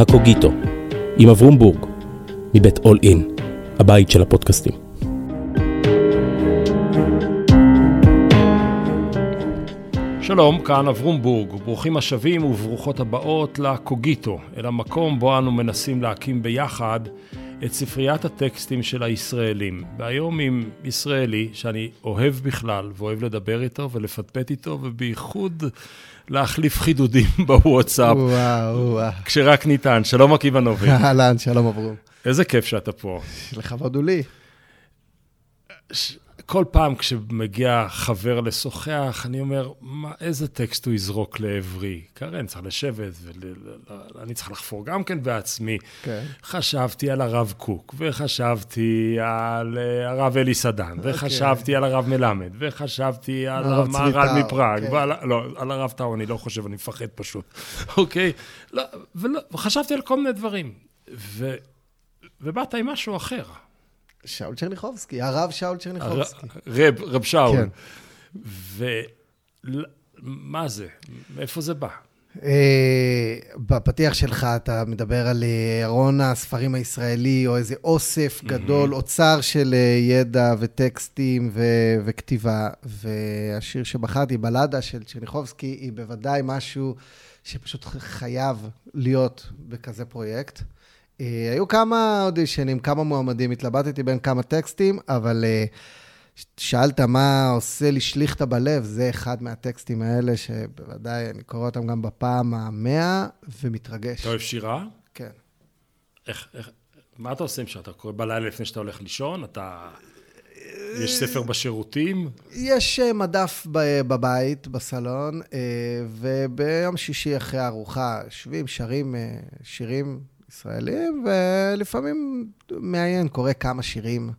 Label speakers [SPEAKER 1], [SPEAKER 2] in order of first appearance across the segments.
[SPEAKER 1] הקוגיטו, עם אברום בורג, מבית אול אין, הבית של הפודקאסטים. שלום, כאן אברום בורג, וברוכים השבים וברוכות הבאות לקוגיטו, אל המקום בו אנו מנסים להקים ביחד את ספריית הטקסטים של הישראלים. והיום עם ישראלי שאני אוהב בכלל, ואוהב לדבר איתו ולפטפט איתו, ובייחוד להחליף חידודים בוואטסאפ.
[SPEAKER 2] וואו, וואו.
[SPEAKER 1] כשרק ניתן. שלום עקיבא
[SPEAKER 2] אהלן, שלום אברום.
[SPEAKER 1] איזה כיף שאתה פה.
[SPEAKER 2] לכבוד הוא לי.
[SPEAKER 1] ש... כל פעם כשמגיע חבר לשוחח, אני אומר, מה, איזה טקסט הוא יזרוק לעברי? קרן, צריך לשבת, ואני צריך לחפור גם כן בעצמי. כן. חשבתי על הרב קוק, וחשבתי על אה, הרב אלי סדן, אוקיי. וחשבתי על הרב מלמד, וחשבתי על המהר"ל מפראג, כן. ועל, לא, על הרב טאו אני לא חושב, אני מפחד פשוט, אוקיי? לא, ולא, וחשבתי על כל מיני דברים. ו, ובאת עם משהו אחר.
[SPEAKER 2] שאול צ'רניחובסקי, הרב שאול צ'רניחובסקי.
[SPEAKER 1] רב, רב שאול. כן. ומה זה? מאיפה זה בא?
[SPEAKER 2] אה, בפתיח שלך אתה מדבר על אה, ארון הספרים הישראלי, או איזה אוסף גדול, אוצר של אה, ידע וטקסטים וכתיבה. והשיר שבחרתי, בלדה של צ'רניחובסקי, היא בוודאי משהו שפשוט חייב להיות בכזה פרויקט. אה, היו כמה אודישנים, כמה מועמדים, התלבטתי בין כמה טקסטים, אבל אה, שאלת מה עושה לי שליכטה בלב, זה אחד מהטקסטים האלה, שבוודאי אני קורא אותם גם בפעם המאה, ומתרגש.
[SPEAKER 1] אתה אוהב שירה?
[SPEAKER 2] כן.
[SPEAKER 1] איך, איך, מה אתה עושה עם שאתה קורא בלילה לפני שאתה הולך לישון? אתה... יש ספר בשירותים?
[SPEAKER 2] יש אה, מדף בבית, בסלון, וביום שישי אחרי הארוחה יושבים, שרים שירים ישראלים, ולפעמים מעיין, קורא כמה שירים.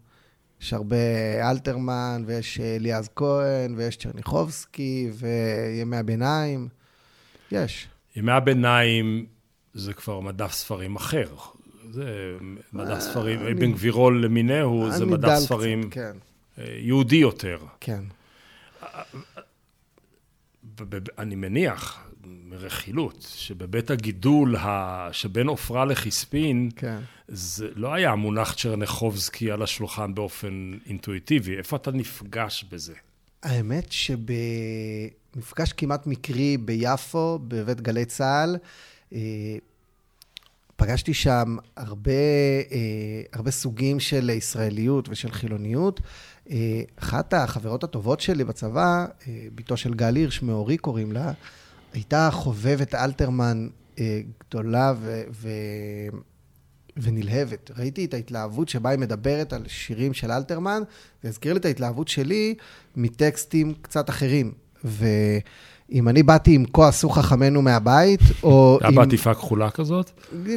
[SPEAKER 2] יש הרבה אלתרמן, ויש אליעז כהן, ויש צ'רניחובסקי, וימי הביניים. יש.
[SPEAKER 1] ימי הביניים זה כבר מדף ספרים אחר. זה מדף אה, ספרים, אבן גבירול למיניהו, זה מדף ספרים
[SPEAKER 2] כן.
[SPEAKER 1] אה, יהודי יותר.
[SPEAKER 2] כן.
[SPEAKER 1] אני מניח, מרכילות, שבבית הגידול ה... שבין עופרה לחספין, כן. זה לא היה מונח צ'רנחובסקי על השולחן באופן אינטואיטיבי. איפה אתה נפגש בזה?
[SPEAKER 2] האמת שבמפגש כמעט מקרי ביפו, בבית גלי צה"ל, אה, פגשתי שם הרבה, אה, הרבה סוגים של ישראליות ושל חילוניות. אה, אחת החברות הטובות שלי בצבא, בתו של גל הירש, מאורי קוראים לה, הייתה חובבת אלתרמן אה, גדולה ו... ו... ונלהבת. ראיתי את ההתלהבות שבה היא מדברת על שירים של אלתרמן, זה הזכיר לי את ההתלהבות שלי מטקסטים קצת אחרים. ואם אני באתי עם כה עשו חכמינו מהבית, או
[SPEAKER 1] עם... היה בעטיפה כחולה כזאת?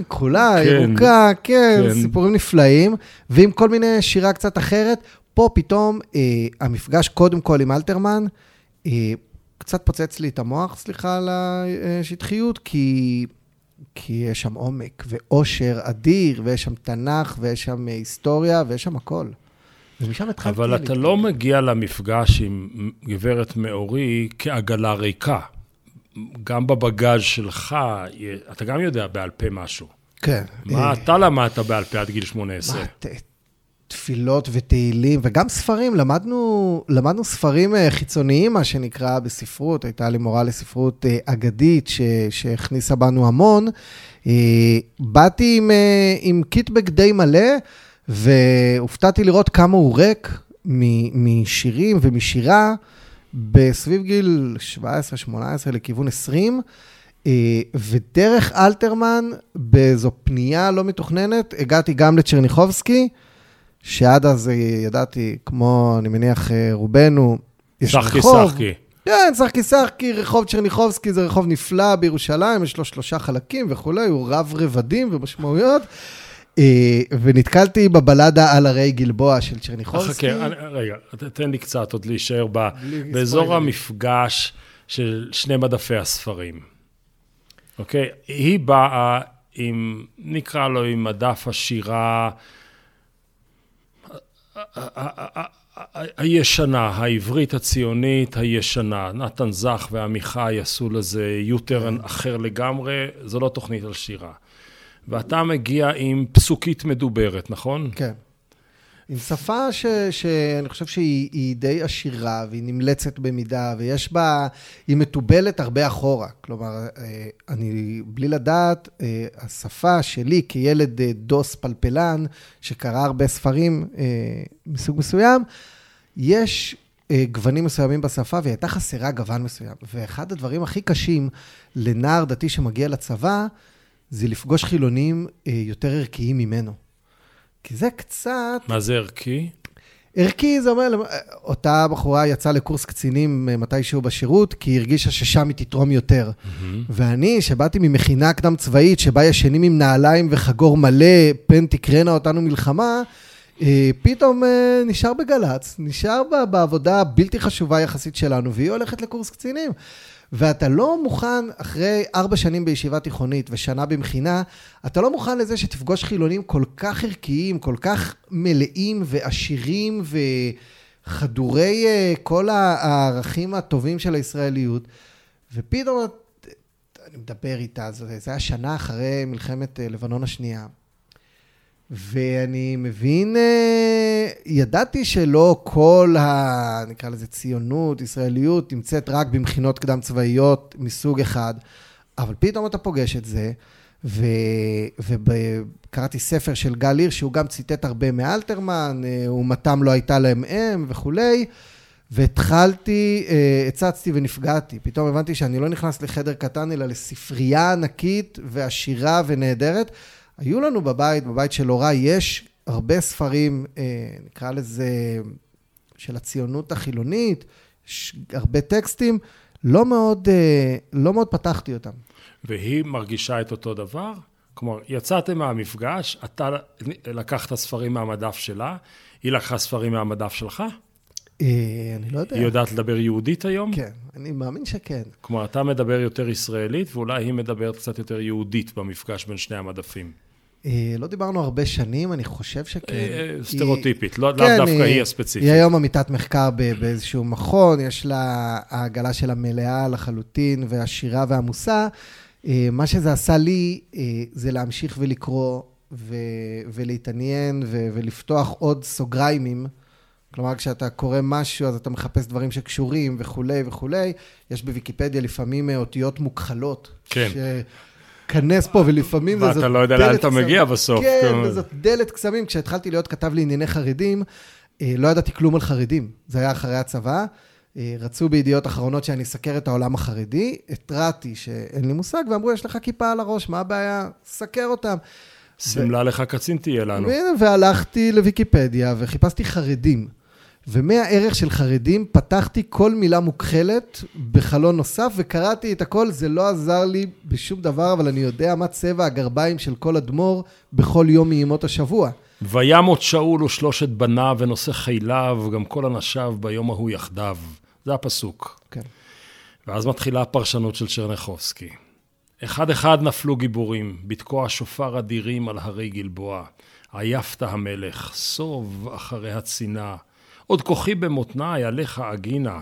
[SPEAKER 2] כחולה, כן, ירוקה, כן, כן, סיפורים נפלאים, ועם כל מיני שירה קצת אחרת. פה פתאום אה, המפגש קודם כל עם אלתרמן, אה, קצת פוצץ לי את המוח, סליחה על השטחיות, כי, כי יש שם עומק ועושר אדיר, ויש שם תנ"ך, ויש שם היסטוריה, ויש שם הכל. ומשם התחלתי...
[SPEAKER 1] אבל אתה לא מגיע למפגש עם גברת מאורי כעגלה ריקה. גם בבגאז' שלך, אתה גם יודע בעל פה משהו.
[SPEAKER 2] כן.
[SPEAKER 1] מה אתה למדת בעל פה עד גיל 18? מה,
[SPEAKER 2] תפילות ותהילים, וגם ספרים, למדנו, למדנו ספרים אה, חיצוניים, מה שנקרא, בספרות. הייתה לי מורה לספרות אה, אגדית ש, שהכניסה בנו המון. אה, באתי עם, עם קיטבק די מלא, והופתעתי לראות כמה הוא ריק משירים ומשירה בסביב גיל 17-18 לכיוון 20. ודרך אלתרמן, באיזו פנייה לא מתוכננת, הגעתי גם לצ'רניחובסקי. שעד אז ידעתי, כמו, אני מניח, אה, רובנו,
[SPEAKER 1] יש שחקי רחוב. שחקי שחקי.
[SPEAKER 2] כן, שחקי שחקי, רחוב צ'רניחובסקי זה רחוב נפלא בירושלים, יש לו שלושה חלקים וכולי, הוא רב רבדים ומשמעויות. אה, ונתקלתי בבלדה על הרי גלבוע של צ'רניחובסקי.
[SPEAKER 1] חכה, רגע, תן לי קצת עוד להישאר ב, באזור המפגש של שני מדפי הספרים. אוקיי? היא באה עם, נקרא לו, עם מדף השירה. הישנה, העברית הציונית הישנה. נתן זך ועמיחי עשו לזה יוטרן אחר לגמרי, זו לא תוכנית על שירה. ואתה מגיע עם פסוקית מדוברת, נכון?
[SPEAKER 2] כן. עם שפה ש, שאני חושב שהיא די עשירה, והיא נמלצת במידה, ויש בה, היא מתובלת הרבה אחורה. כלומר, אה, אני, בלי לדעת, אה, השפה שלי כילד אה, דוס פלפלן, שקרא הרבה ספרים מסוג מסוים, יש גוונים מסוימים בשפה, והיא הייתה חסרה גוון מסוים. ואחד הדברים הכי קשים לנער דתי שמגיע לצבא, זה לפגוש חילונים יותר ערכיים ממנו. כי זה קצת...
[SPEAKER 1] מה זה ערכי?
[SPEAKER 2] ערכי זה אומר, אותה בחורה יצאה לקורס קצינים אה, מתישהו בשירות, כי היא הרגישה ששם היא תתרום יותר. Mm-hmm. ואני, שבאתי ממכינה קדם צבאית, שבה ישנים עם נעליים וחגור מלא, פן תקרנה אותנו מלחמה, פתאום אה, נשאר בגל"צ, נשאר בעבודה הבלתי חשובה יחסית שלנו, והיא הולכת לקורס קצינים. ואתה לא מוכן, אחרי ארבע שנים בישיבה תיכונית ושנה במכינה, אתה לא מוכן לזה שתפגוש חילונים כל כך ערכיים, כל כך מלאים ועשירים וחדורי uh, כל הערכים הטובים של הישראליות, ופתאום אני מדבר איתה, זה היה שנה אחרי מלחמת לבנון השנייה. ואני מבין, אה, ידעתי שלא כל ה... נקרא לזה ציונות, ישראליות, נמצאת רק במכינות קדם צבאיות מסוג אחד, אבל פתאום אתה פוגש את זה, וקראתי ספר של גל הירש, שהוא גם ציטט הרבה מאלתרמן, אה, אומתם לא הייתה להם אם וכולי, והתחלתי, אה, הצצתי ונפגעתי. פתאום הבנתי שאני לא נכנס לחדר קטן, אלא לספרייה ענקית ועשירה ונהדרת. היו לנו בבית, בבית של הוריי, יש הרבה ספרים, אה, נקרא לזה, של הציונות החילונית, יש הרבה טקסטים, לא מאוד, אה, לא מאוד פתחתי אותם.
[SPEAKER 1] והיא מרגישה את אותו דבר? כלומר, יצאתם מהמפגש, אתה לקחת ספרים מהמדף שלה, היא לקחה ספרים מהמדף שלך?
[SPEAKER 2] אה, אני לא יודע.
[SPEAKER 1] היא יודעת לדבר יהודית היום?
[SPEAKER 2] כן, אני מאמין שכן.
[SPEAKER 1] כלומר, אתה מדבר יותר ישראלית, ואולי היא מדברת קצת יותר יהודית במפגש בין שני המדפים.
[SPEAKER 2] אה, לא דיברנו הרבה שנים, אני חושב שכן. אה,
[SPEAKER 1] סטריאוטיפית, לא כן, דווקא היא הספציפית.
[SPEAKER 2] היא היום עמיתת מחקר באיזשהו מכון, יש לה, העגלה שלה מלאה לחלוטין, והשירה והמוסה. מה שזה עשה לי, זה להמשיך ולקרוא ולהתעניין ולפתוח עוד סוגריימים. כלומר, כשאתה קורא משהו, אז אתה מחפש דברים שקשורים וכולי וכולי. יש בוויקיפדיה לפעמים אה, אותיות מוכחלות.
[SPEAKER 1] כן.
[SPEAKER 2] שכנס פה, ולפעמים
[SPEAKER 1] זה זאת דלת ואתה לא יודע לאן אתה מגיע בסוף.
[SPEAKER 2] כן, וזאת דלת קסמים. כשהתחלתי להיות כתב לענייני חרדים, אה, לא ידעתי כלום על חרדים. זה היה אחרי הצבא. אה, רצו בידיעות אחרונות שאני אסקר את העולם החרדי, התרעתי שאין לי מושג, ואמרו, יש לך כיפה על הראש, מה הבעיה? סקר אותם.
[SPEAKER 1] שמלה ו... לך קצין תהיה לנו.
[SPEAKER 2] והלכתי לוויקיפדיה וחיפשתי חרדים. ומהערך של חרדים פתחתי כל מילה מוכחלת בחלון נוסף וקראתי את הכל, זה לא עזר לי בשום דבר, אבל אני יודע מה צבע הגרביים של כל אדמו"ר בכל יום מימות השבוע.
[SPEAKER 1] וימות שאול ושלושת בניו ונושא חיליו, גם כל אנשיו ביום ההוא יחדיו. זה הפסוק.
[SPEAKER 2] כן.
[SPEAKER 1] ואז מתחילה הפרשנות של צ'רניחובסקי. אחד אחד נפלו גיבורים, בתקוע שופר אדירים על הרי גלבוע. עייפת המלך, סוב אחרי הצינה. עוד כוחי במותניי, עליך אגינה.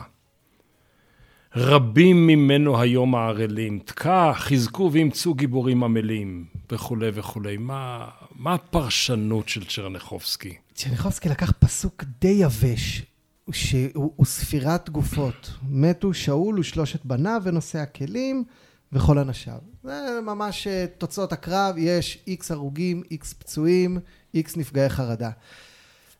[SPEAKER 1] רבים ממנו היום הערלים, תקע, חזקו ואימצו גיבורים עמלים, וכולי וכולי. מה, מה הפרשנות של צ'רניחובסקי?
[SPEAKER 2] צ'רניחובסקי לקח פסוק די יבש, שהוא ספירת גופות. מתו שאול ושלושת בניו ונושא הכלים וכל אנשיו. זה ממש אה, תוצאות הקרב, יש איקס הרוגים, איקס פצועים, איקס נפגעי חרדה.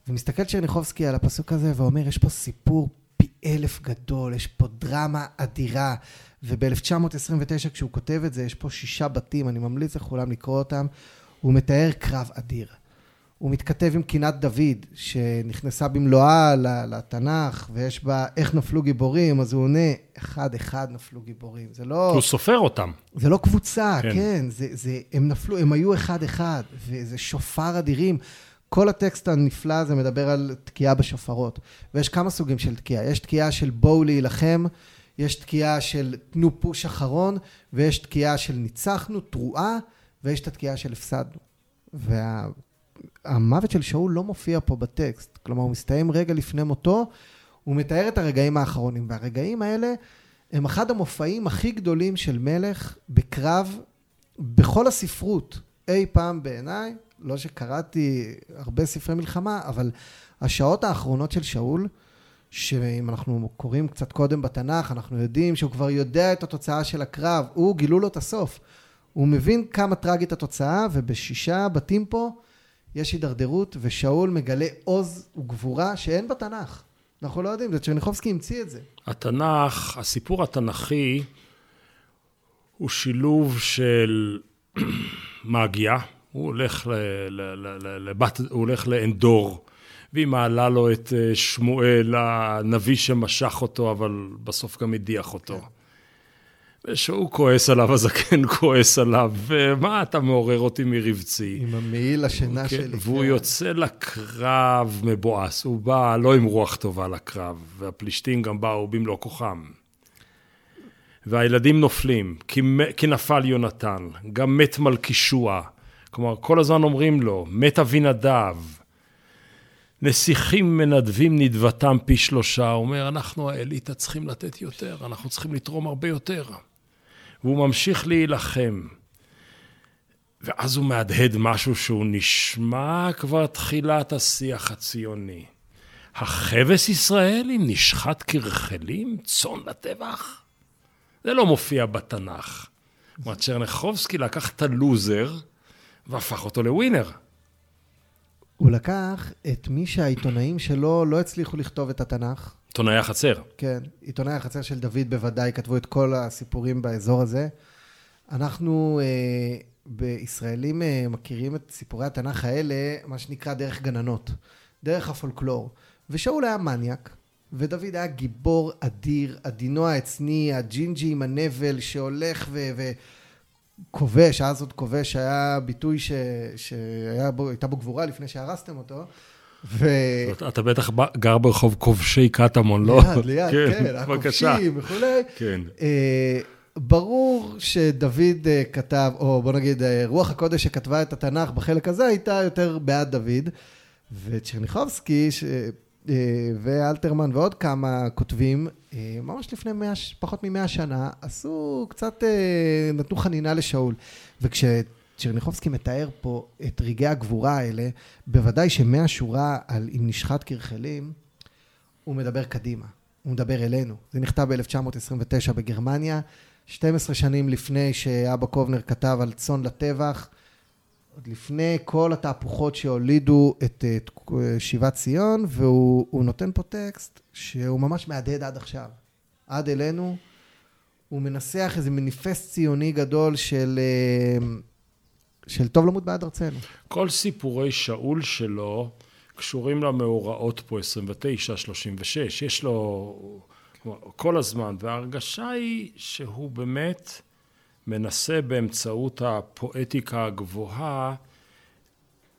[SPEAKER 2] ומסתכל צ'רניחובסקי על הפסוק הזה ואומר, יש פה סיפור פי אלף גדול, יש פה דרמה אדירה. וב-1929 כשהוא כותב את זה, יש פה שישה בתים, אני ממליץ לכולם לקרוא אותם, הוא מתאר קרב אדיר. הוא מתכתב עם קינת דוד, שנכנסה במלואה לתנ"ך, ויש בה איך נפלו גיבורים, אז הוא עונה, אחד-אחד נפלו גיבורים. זה לא...
[SPEAKER 1] הוא סופר אותם.
[SPEAKER 2] זה לא קבוצה, כן. כן זה, זה, הם נפלו, הם היו אחד-אחד, וזה שופר אדירים. כל הטקסט הנפלא הזה מדבר על תקיעה בשופרות. ויש כמה סוגים של תקיעה. יש תקיעה של בואו להילחם, יש תקיעה של תנו פוש אחרון, ויש תקיעה של ניצחנו, תרועה, ויש את התקיעה של הפסדנו. והמוות של שאול לא מופיע פה בטקסט. כלומר, הוא מסתיים רגע לפני מותו, הוא מתאר את הרגעים האחרונים. והרגעים האלה הם אחד המופעים הכי גדולים של מלך בקרב בכל הספרות. אי פעם בעיניי, לא שקראתי הרבה ספרי מלחמה, אבל השעות האחרונות של שאול, שאם אנחנו קוראים קצת קודם בתנ"ך, אנחנו יודעים שהוא כבר יודע את התוצאה של הקרב, הוא גילו לו את הסוף. הוא מבין כמה טרגית התוצאה, ובשישה בתים פה יש הידרדרות, ושאול מגלה עוז וגבורה שאין בתנ"ך. אנחנו לא יודעים, זה צ'רניחובסקי המציא את זה.
[SPEAKER 1] התנ"ך, הסיפור התנ"כי הוא שילוב של מגיה, הוא הולך, ל, ל, ל, לבת, הוא הולך לאנדור, והיא מעלה לו את אה, שמואל, הנביא שמשך אותו, אבל בסוף גם הדיח אותו. כן. ושהוא כועס עליו, הזקן כועס עליו, ומה אתה מעורר אותי מרבצי?
[SPEAKER 2] עם המעיל השינה כן, שלי.
[SPEAKER 1] והוא כן. יוצא לקרב מבואס, הוא בא לא עם רוח טובה לקרב, והפלישתים גם באו במלוא כוחם. והילדים נופלים, כי, כי נפל יונתן, גם מת מלכישוע. כלומר, כל הזמן אומרים לו, מת אבינדב. נסיכים מנדבים נדבתם פי שלושה, הוא אומר, אנחנו האליטה צריכים לתת יותר, אנחנו צריכים לתרום הרבה יותר. והוא ממשיך להילחם. ואז הוא מהדהד משהו שהוא נשמע כבר תחילת השיח הציוני. הכבש ישראלים נשחט כרחלים, צאן לטבח? זה לא מופיע בתנ"ך. כלומר, צ'רנחובסקי לקח את הלוזר והפך אותו לווינר.
[SPEAKER 2] הוא לקח את מי שהעיתונאים שלו לא הצליחו לכתוב את התנ"ך,
[SPEAKER 1] עיתונאי החצר.
[SPEAKER 2] כן, עיתונאי החצר של דוד בוודאי כתבו את כל הסיפורים באזור הזה. אנחנו אה, בישראלים אה, מכירים את סיפורי התנ"ך האלה, מה שנקרא דרך גננות, דרך הפולקלור. ושאול היה מניאק, ודוד היה גיבור אדיר, עדינו העצני, הג'ינג'י עם הנבל שהולך ו... ו- כובש, אז עוד כובש היה ביטוי שהייתה בו גבורה לפני שהרסתם אותו.
[SPEAKER 1] ו... אתה בטח גר ברחוב כובשי קטמון, לא?
[SPEAKER 2] ליד, ליד, כן, כן הכובשים וכולי. כן. אה, ברור שדוד אה, כתב, או בוא נגיד, אה, רוח הקודש שכתבה את התנ"ך בחלק הזה הייתה יותר בעד דוד. וצ'רניחובסקי ש... ואלתרמן ועוד כמה כותבים, ממש לפני 100, פחות ממאה שנה, עשו קצת, נתנו חנינה לשאול. וכש... צ'רניחובסקי מתאר פה את רגעי הגבורה האלה, בוודאי שמהשורה על אם נשחט כרחלים, הוא מדבר קדימה, הוא מדבר אלינו. זה נכתב ב-1929 בגרמניה, 12 שנים לפני שאבא קובנר כתב על צאן לטבח, עוד לפני כל התהפוכות שהולידו את, את שיבת ציון, והוא נותן פה טקסט שהוא ממש מהדהד עד עכשיו. עד אלינו, הוא מנסח איזה מניפסט ציוני גדול של... אה, של טוב למות בעד ארצנו.
[SPEAKER 1] כל סיפורי שאול שלו קשורים למאורעות פה 29, 36, יש לו כל הזמן, וההרגשה היא שהוא באמת מנסה באמצעות הפואטיקה הגבוהה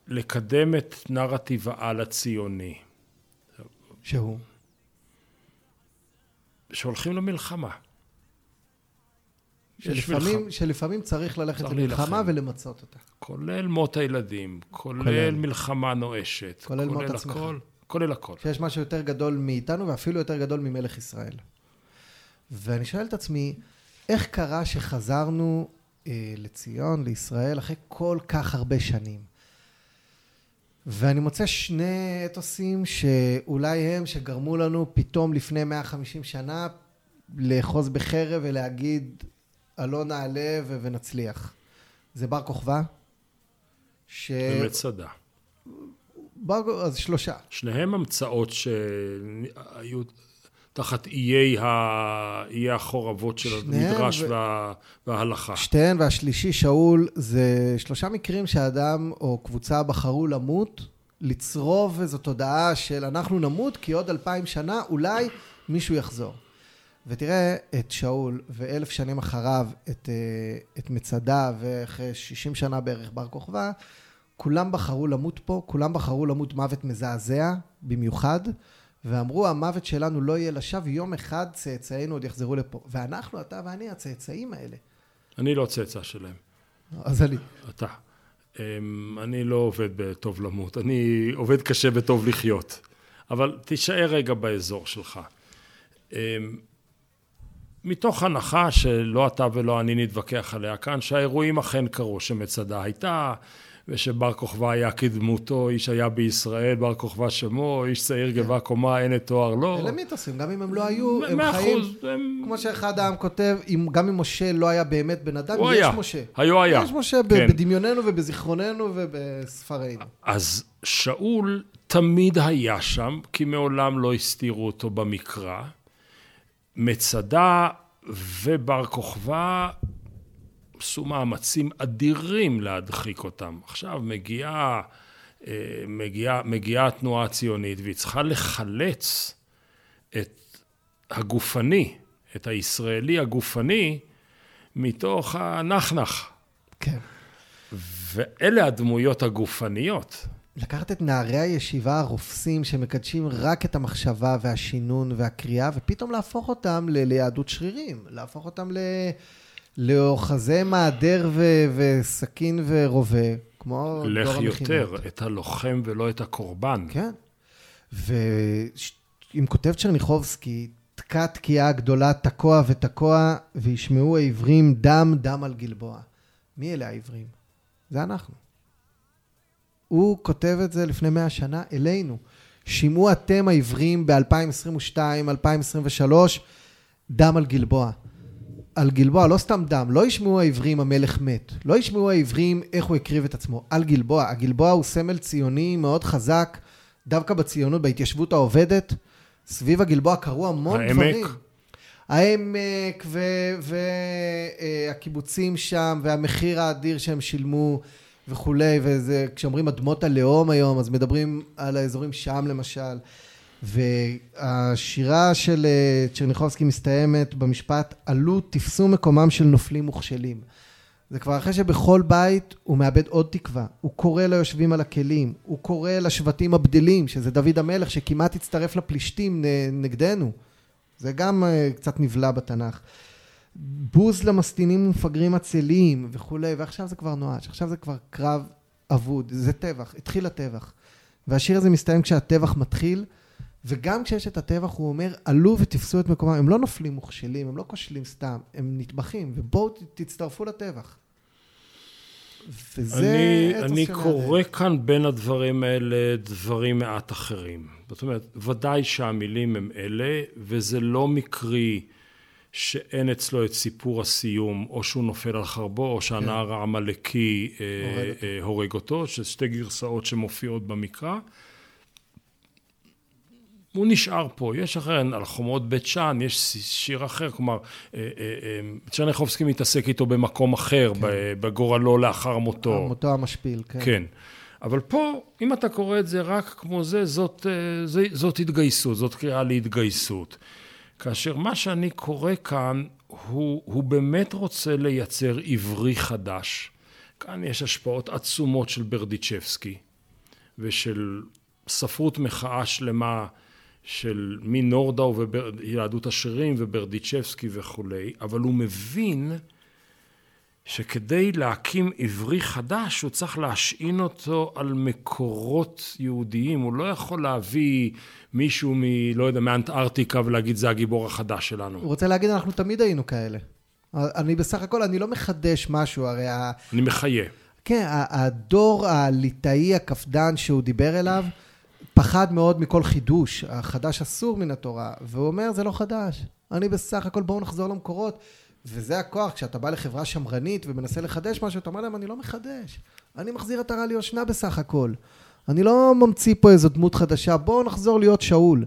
[SPEAKER 1] לקדם את נרטיב העל הציוני.
[SPEAKER 2] שהוא?
[SPEAKER 1] שהולכים למלחמה.
[SPEAKER 2] שלפעמים, שלפעמים צריך ללכת למלחמה ולמצות אותה.
[SPEAKER 1] כולל מות הילדים, כולל, כולל. מלחמה נואשת.
[SPEAKER 2] כולל, כולל מות הכל, עצמך.
[SPEAKER 1] כולל הכל.
[SPEAKER 2] שיש משהו יותר גדול מאיתנו ואפילו יותר גדול ממלך ישראל. ואני שואל את עצמי, איך קרה שחזרנו אה, לציון, לישראל, אחרי כל כך הרבה שנים? ואני מוצא שני אתוסים שאולי הם שגרמו לנו פתאום לפני 150 שנה לאחוז בחרב ולהגיד עלו נעלה ונצליח. זה בר כוכבא.
[SPEAKER 1] ש... ומצדה.
[SPEAKER 2] בר... אז שלושה.
[SPEAKER 1] שניהם המצאות שהיו תחת איי, ה... איי החורבות של המדרש ו... וה... וההלכה.
[SPEAKER 2] שתיהן והשלישי, שאול, זה שלושה מקרים שאדם או קבוצה בחרו למות, לצרוב איזו תודעה של אנחנו נמות כי עוד אלפיים שנה אולי מישהו יחזור. ותראה את שאול, ואלף שנים אחריו את, אה, את מצדה, ואחרי שישים שנה בערך בר כוכבא, כולם בחרו למות פה, כולם בחרו למות מוות מזעזע במיוחד, ואמרו המוות שלנו לא יהיה לשווא, יום אחד צאצאינו עוד יחזרו לפה. ואנחנו, אתה ואני, הצאצאים האלה.
[SPEAKER 1] אני לא צאצא שלהם.
[SPEAKER 2] אז אני.
[SPEAKER 1] אתה. אמ, אני לא עובד בטוב למות, אני עובד קשה בטוב לחיות. אבל תישאר רגע באזור שלך. אמ, מתוך הנחה שלא אתה ולא אני נתווכח עליה כאן, שהאירועים אכן קרו, שמצדה הייתה, ושבר כוכבא היה כדמותו, איש היה בישראל, בר כוכבא שמו, איש צעיר כן. גבה קומה, אין את תואר לא.
[SPEAKER 2] אלה מיתוסים, גם אם הם לא היו, הם חיים. כמו שאחד העם כותב, אם, גם אם משה לא היה באמת בן אדם, יש. משה.
[SPEAKER 1] היו היה.
[SPEAKER 2] יש משה כן. בדמיוננו ובזיכרוננו ובספרינו.
[SPEAKER 1] אז שאול תמיד היה שם, כי מעולם לא הסתירו אותו במקרא. מצדה ובר כוכבא עשו מאמצים אדירים להדחיק אותם. עכשיו מגיעה, אה, מגיעה, מגיעה התנועה הציונית והיא צריכה לחלץ את הגופני, את הישראלי הגופני, מתוך הנחנך.
[SPEAKER 2] כן.
[SPEAKER 1] ואלה הדמויות הגופניות.
[SPEAKER 2] לקחת את נערי הישיבה הרופסים שמקדשים רק את המחשבה והשינון והקריאה, ופתאום להפוך אותם ל- ליהדות שרירים, להפוך אותם ל... לאוחזי מעדר ו- וסכין ורובה, כמו דור
[SPEAKER 1] המכינות. לך יותר, את הלוחם ולא את הקורבן.
[SPEAKER 2] כן. ואם כותב צ'רניחובסקי, תקע תקיעה גדולה, תקוע ותקוע, וישמעו העברים דם דם על גלבוע. מי אלה העברים? זה אנחנו. הוא כותב את זה לפני מאה שנה אלינו. שמעו אתם העברים ב-2022, 2023, דם על גלבוע. על גלבוע, לא סתם דם, לא ישמעו העברים המלך מת, לא ישמעו העברים איך הוא הקריב את עצמו, על גלבוע. הגלבוע הוא סמל ציוני מאוד חזק, דווקא בציונות, בהתיישבות העובדת. סביב הגלבוע קרו המון העמק. דברים. העמק והקיבוצים אה, שם, והמחיר האדיר שהם שילמו. וכולי, וזה, כשאומרים אדמות הלאום היום, אז מדברים על האזורים שם למשל. והשירה של אה, צ'רניחובסקי מסתיימת במשפט, עלו תפסו מקומם של נופלים וכשלים. זה כבר אחרי שבכל בית הוא מאבד עוד תקווה. הוא קורא ליושבים על הכלים, הוא קורא לשבטים הבדלים, שזה דוד המלך שכמעט הצטרף לפלישתים נגדנו. זה גם אה, קצת נבלע בתנ"ך. בוז למסטינים ומפגרים עצלים וכולי, ועכשיו זה כבר נואש, עכשיו זה כבר קרב אבוד, זה טבח, התחיל הטבח. והשיר הזה מסתיים כשהטבח מתחיל, וגם כשיש את הטבח הוא אומר, עלו ותפסו את מקומם, הם לא נופלים מוכשלים, הם לא כושלים סתם, הם נטבחים, ובואו תצטרפו לטבח.
[SPEAKER 1] וזה אני, אני קורא כאן בין הדברים האלה דברים מעט אחרים. זאת אומרת, ודאי שהמילים הם אלה, וזה לא מקרי שאין אצלו את סיפור הסיום, או שהוא נופל על חרבו, או שהנער כן. העמלקי אה, אה, הורג אותו, שזה שתי גרסאות שמופיעות במקרא. הוא נשאר פה, יש אחר, על חומות בית שאן, יש שיר אחר, כלומר, צ'רניחובסקי מתעסק איתו במקום אחר, כן. בגורלו לאחר מותו.
[SPEAKER 2] מותו המשפיל, כן.
[SPEAKER 1] כן. אבל פה, אם אתה קורא את זה רק כמו זה, זאת, זאת התגייסות, זאת קריאה להתגייסות. כאשר מה שאני קורא כאן, הוא, הוא באמת רוצה לייצר עברי חדש. כאן יש השפעות עצומות של ברדיצ'בסקי ושל ספרות מחאה שלמה של מנורדאו ויהדות השרירים וברדיצ'בסקי וכולי, אבל הוא מבין שכדי להקים עברי חדש הוא צריך להשעין אותו על מקורות יהודיים, הוא לא יכול להביא מישהו מ... לא יודע, מאנטארקטיקה ולהגיד זה הגיבור החדש שלנו.
[SPEAKER 2] הוא רוצה להגיד אנחנו תמיד היינו כאלה. אני בסך הכל, אני לא מחדש משהו, הרי...
[SPEAKER 1] אני מחיה.
[SPEAKER 2] כן, הדור הליטאי הקפדן שהוא דיבר אליו, פחד מאוד מכל חידוש, החדש אסור מן התורה, והוא אומר זה לא חדש, אני בסך הכל בואו נחזור למקורות. וזה הכוח, כשאתה בא לחברה שמרנית ומנסה לחדש משהו, אתה אומר להם, אני לא מחדש. אני מחזיר את הרע ליושנה בסך הכל. אני לא ממציא פה איזו דמות חדשה, בואו נחזור להיות שאול.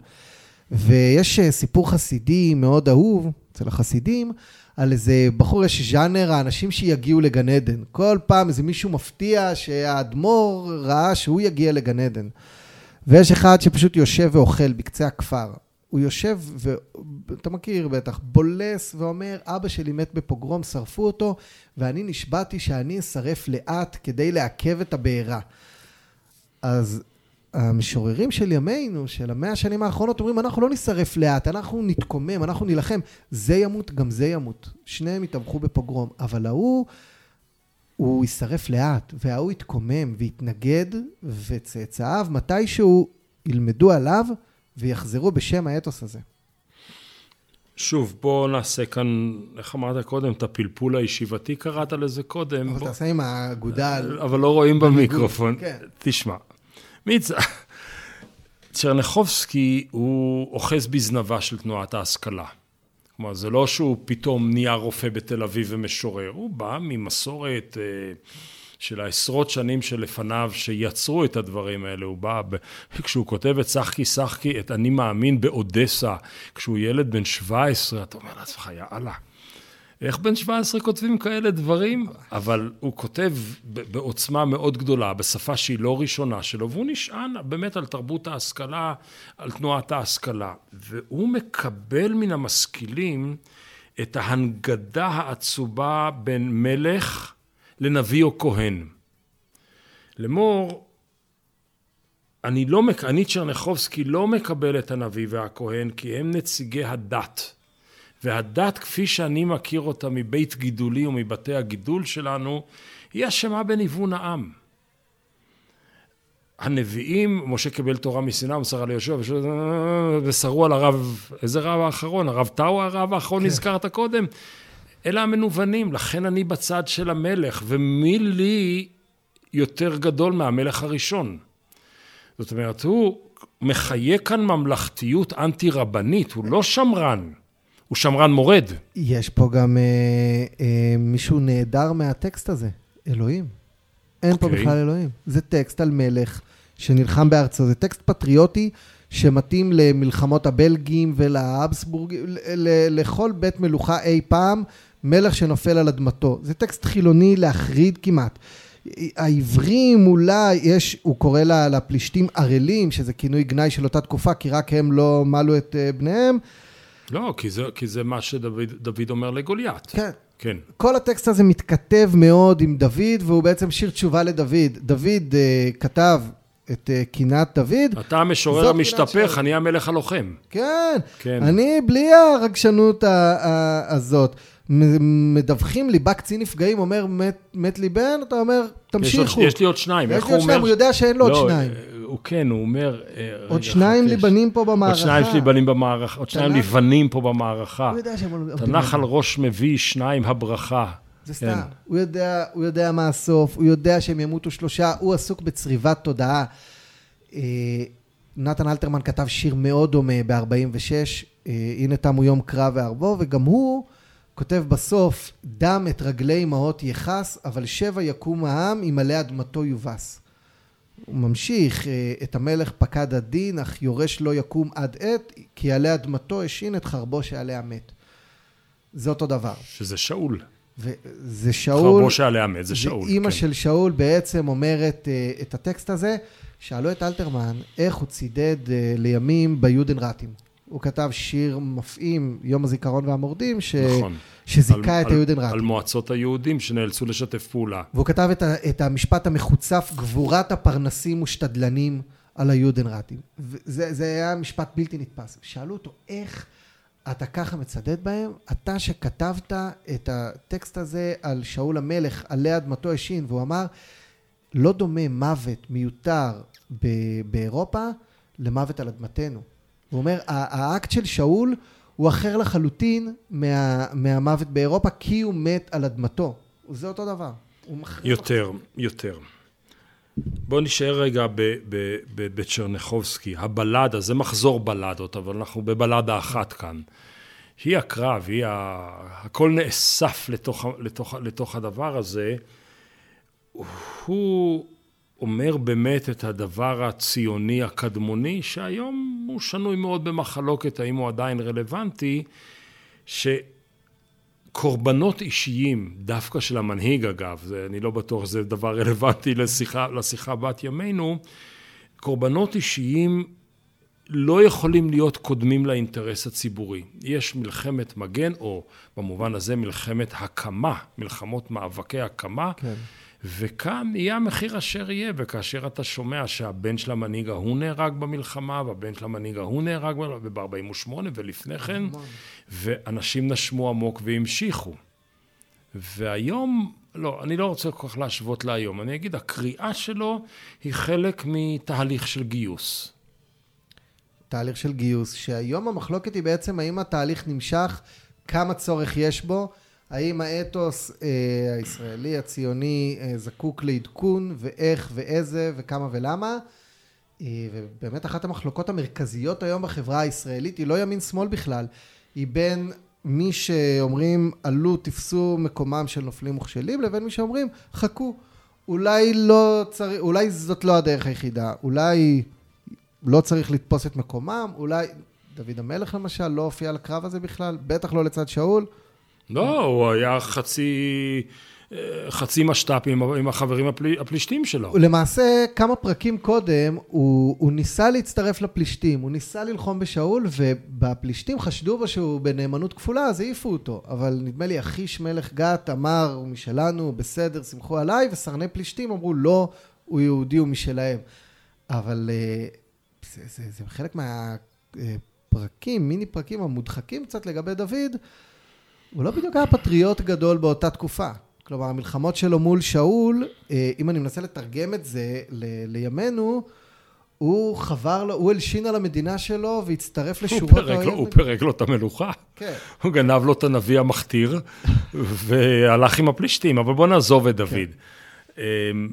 [SPEAKER 2] ויש אה, סיפור חסידי מאוד אהוב אצל החסידים, על איזה בחור, יש ז'אנר האנשים שיגיעו לגן עדן. כל פעם איזה מישהו מפתיע שהאדמו"ר ראה שהוא יגיע לגן עדן. ויש אחד שפשוט יושב ואוכל בקצה הכפר. הוא יושב, ואתה מכיר בטח, בולס ואומר, אבא שלי מת בפוגרום, שרפו אותו, ואני נשבעתי שאני אשרף לאט כדי לעכב את הבעירה. אז המשוררים של ימינו, של המאה השנים האחרונות, אומרים, אנחנו לא נשרף לאט, אנחנו נתקומם, אנחנו נילחם. זה ימות, גם זה ימות. שניהם יטבחו בפוגרום. אבל ההוא, הוא יישרף לאט, וההוא יתקומם ויתנגד, וצאצאיו מתישהו ילמדו עליו ויחזרו בשם האתוס הזה.
[SPEAKER 1] שוב, בוא נעשה כאן, איך אמרת קודם, את הפלפול הישיבתי קראת לזה קודם.
[SPEAKER 2] אבל
[SPEAKER 1] בוא...
[SPEAKER 2] תעשה עם האגודל.
[SPEAKER 1] אבל לא רואים במיקרופון.
[SPEAKER 2] כן.
[SPEAKER 1] תשמע, מיץ... צ'רניחובסקי הוא אוחז בזנבה של תנועת ההשכלה. כלומר, זה לא שהוא פתאום נהיה רופא בתל אביב ומשורר, הוא בא ממסורת אה, של העשרות שנים שלפניו שיצרו את הדברים האלה. הוא בא, ב... כשהוא כותב את שחקי שחקי, את אני מאמין באודסה, כשהוא ילד בן 17, אתה אומר לעצמך, יאללה. איך בן 17 כותבים כאלה דברים? אבל הוא כותב בעוצמה מאוד גדולה, בשפה שהיא לא ראשונה שלו, והוא נשען באמת על תרבות ההשכלה, על תנועת ההשכלה. והוא מקבל מן המשכילים את ההנגדה העצובה בין מלך לנביא או כהן. לאמור, אני, לא, אני צ'רניחובסקי לא מקבל את הנביא והכהן כי הם נציגי הדת. והדת כפי שאני מכיר אותה מבית גידולי ומבתי הגידול שלנו, היא אשמה בניוון העם. הנביאים, משה קיבל תורה מסיני, ומסרה ליהושע, ושרו על הרב, איזה רב האחרון? הרב טאו הרב האחרון, כן. נזכרת קודם? אלה המנוונים, לכן אני בצד של המלך, ומי לי יותר גדול מהמלך הראשון? זאת אומרת, הוא מחיה כאן ממלכתיות אנטי-רבנית, הוא לא שמרן. הוא שמרן מורד.
[SPEAKER 2] יש פה גם אה, אה, מישהו נהדר מהטקסט הזה, אלוהים. אין okay. פה אוקיי. בכלל אלוהים. זה טקסט על מלך שנלחם בארצו, זה טקסט פטריוטי שמתאים למלחמות הבלגים ולהאבסבורגים, לכל בית מלוכה אי פעם, מלך שנופל על אדמתו. זה טקסט חילוני להחריד כמעט. העברים אולי, יש, הוא קורא לפלישתים ערלים, שזה כינוי גנאי של אותה תקופה, כי רק הם לא מלו את אה, בניהם.
[SPEAKER 1] לא, כי זה, כי זה מה שדוד אומר לגוליית.
[SPEAKER 2] כן.
[SPEAKER 1] כן.
[SPEAKER 2] כל הטקסט הזה מתכתב מאוד עם דוד, והוא בעצם שיר תשובה לדוד. דוד uh, כתב את uh, קינת דוד.
[SPEAKER 1] אתה המשורר המשתפך, אני המלך הלוחם.
[SPEAKER 2] כן, כן. אני בלי הרגשנות הזאת. מדווחים לי, בא קצין נפגעים, אומר, מת, מת לי בן, אתה אומר, תמשיכו.
[SPEAKER 1] יש, לי עוד שניים,
[SPEAKER 2] איך הוא אומר? יש לי עוד שניים, הוא יודע שאין לו לא, עוד שניים.
[SPEAKER 1] הוא כן, הוא אומר...
[SPEAKER 2] אה, עוד שניים ליבנים פה במערכה.
[SPEAKER 1] עוד שניים ליבנים במערכה, עוד שניים לבנים פה במערכה. הוא יודע שהם... תנח על ראש מביא שניים הברכה.
[SPEAKER 2] זה כן. סתם. הוא יודע, הוא יודע מה הסוף, הוא יודע שהם ימותו שלושה, הוא עסוק בצריבת תודעה. אה, נתן אלתרמן כתב שיר מאוד דומה ב-46, אה, הנה תמו יום קרב וערבו, וגם הוא כותב בסוף, דם את רגלי אמהות יכעס, אבל שבע יקום העם, אם עלי אדמתו יובס. הוא ממשיך, אה, את המלך פקד הדין, אך יורש לא יקום עד עת, כי עלי אדמתו השין את חרבו שעליה מת. זה אותו דבר.
[SPEAKER 1] שזה שאול.
[SPEAKER 2] וזה שאול...
[SPEAKER 1] חרבו שעליה מת, זה שאול.
[SPEAKER 2] אימא כן. של שאול בעצם אומרת אה, את הטקסט הזה. שאלו את אלתרמן איך הוא צידד אה, לימים ביודנרטים. הוא כתב שיר מפעים, יום הזיכרון והמורדים, ש... נכון. שזיכה על, את היודנראט.
[SPEAKER 1] על מועצות היהודים שנאלצו לשתף פעולה.
[SPEAKER 2] והוא כתב את, ה, את המשפט המחוצף, גבורת הפרנסים ושתדלנים על היודנראטים. זה היה משפט בלתי נתפס. שאלו אותו, איך אתה ככה מצדד בהם? אתה שכתבת את הטקסט הזה על שאול המלך, עלי אדמתו השין, והוא אמר, לא דומה מוות מיותר באירופה למוות על אדמתנו. הוא אומר, האקט של שאול הוא אחר לחלוטין מה, מהמוות באירופה, כי הוא מת על אדמתו. זה אותו דבר.
[SPEAKER 1] יותר, יותר. בואו נשאר רגע בצ'רניחובסקי. הבלדה, זה מחזור בלדות, אבל אנחנו בבלדה אחת כאן. היא הקרב, היא ה... הכל נאסף לתוך, לתוך, לתוך הדבר הזה. הוא אומר באמת את הדבר הציוני הקדמוני, שהיום הוא שנוי מאוד במחלוקת, האם הוא עדיין רלוונטי, שקורבנות אישיים, דווקא של המנהיג אגב, זה, אני לא בטוח שזה דבר רלוונטי לשיחה, לשיחה בת ימינו, קורבנות אישיים לא יכולים להיות קודמים לאינטרס הציבורי. יש מלחמת מגן, או במובן הזה מלחמת הקמה, מלחמות מאבקי הקמה. כן. וכאן יהיה המחיר אשר יהיה, וכאשר אתה שומע שהבן של המנהיג ההוא נהרג במלחמה, והבן של המנהיג ההוא נהרג ב-48' ולפני כן, ואנשים נשמו עמוק והמשיכו. והיום, לא, אני לא רוצה כל כך להשוות להיום, אני אגיד, הקריאה שלו היא חלק מתהליך של גיוס.
[SPEAKER 2] תהליך של גיוס, שהיום המחלוקת היא בעצם האם התהליך נמשך, כמה צורך יש בו, האם האתוס אה, הישראלי, הציוני, אה, זקוק לעדכון, ואיך ואיזה וכמה ולמה. אה, ובאמת אחת המחלוקות המרכזיות היום בחברה הישראלית היא לא ימין שמאל בכלל, היא בין מי שאומרים עלו תפסו מקומם של נופלים מוכשלים לבין מי שאומרים חכו אולי לא צריך אולי זאת לא הדרך היחידה אולי לא צריך לתפוס את מקומם אולי דוד המלך למשל לא הופיע לקרב הזה בכלל בטח לא לצד שאול
[SPEAKER 1] לא הוא היה חצי חצי משת"פ עם, עם החברים הפל, הפלישתים שלו.
[SPEAKER 2] למעשה, כמה פרקים קודם, הוא, הוא ניסה להצטרף לפלישתים, הוא ניסה ללחום בשאול, ובפלישתים חשדו בו שהוא בנאמנות כפולה, אז העיפו אותו. אבל נדמה לי, אחיש מלך גת אמר, הוא משלנו, בסדר, סמכו עליי, וסרני פלישתים אמרו, לא, הוא יהודי, הוא משלהם. אבל אה, זה, זה, זה חלק מהפרקים, מיני פרקים המודחקים קצת לגבי דוד, הוא לא בדיוק היה פטריוט גדול באותה תקופה. כלומר, המלחמות שלו מול שאול, אה, אם אני מנסה לתרגם את זה ל- לימינו, הוא חבר לו, הוא הלשין על המדינה שלו והצטרף לשורות
[SPEAKER 1] האויב. הוא פירק לו את המלוכה. כן. הוא גנב לו את הנביא המכתיר, והלך עם הפלישתים, אבל בוא נעזוב את דוד. כן. אמ,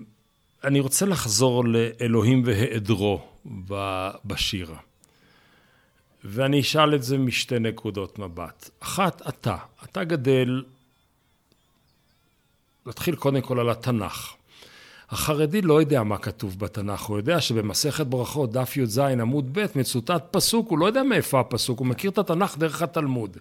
[SPEAKER 1] אני רוצה לחזור לאלוהים והיעדרו בשיר. ואני אשאל את זה משתי נקודות מבט. אחת, אתה. אתה גדל נתחיל קודם כל על התנ"ך. החרדי לא יודע מה כתוב בתנ"ך, הוא יודע שבמסכת ברכות, דף י"ז עמוד ב', מצוטט פסוק, הוא לא יודע מאיפה הפסוק, הוא מכיר את התנ"ך דרך התלמוד.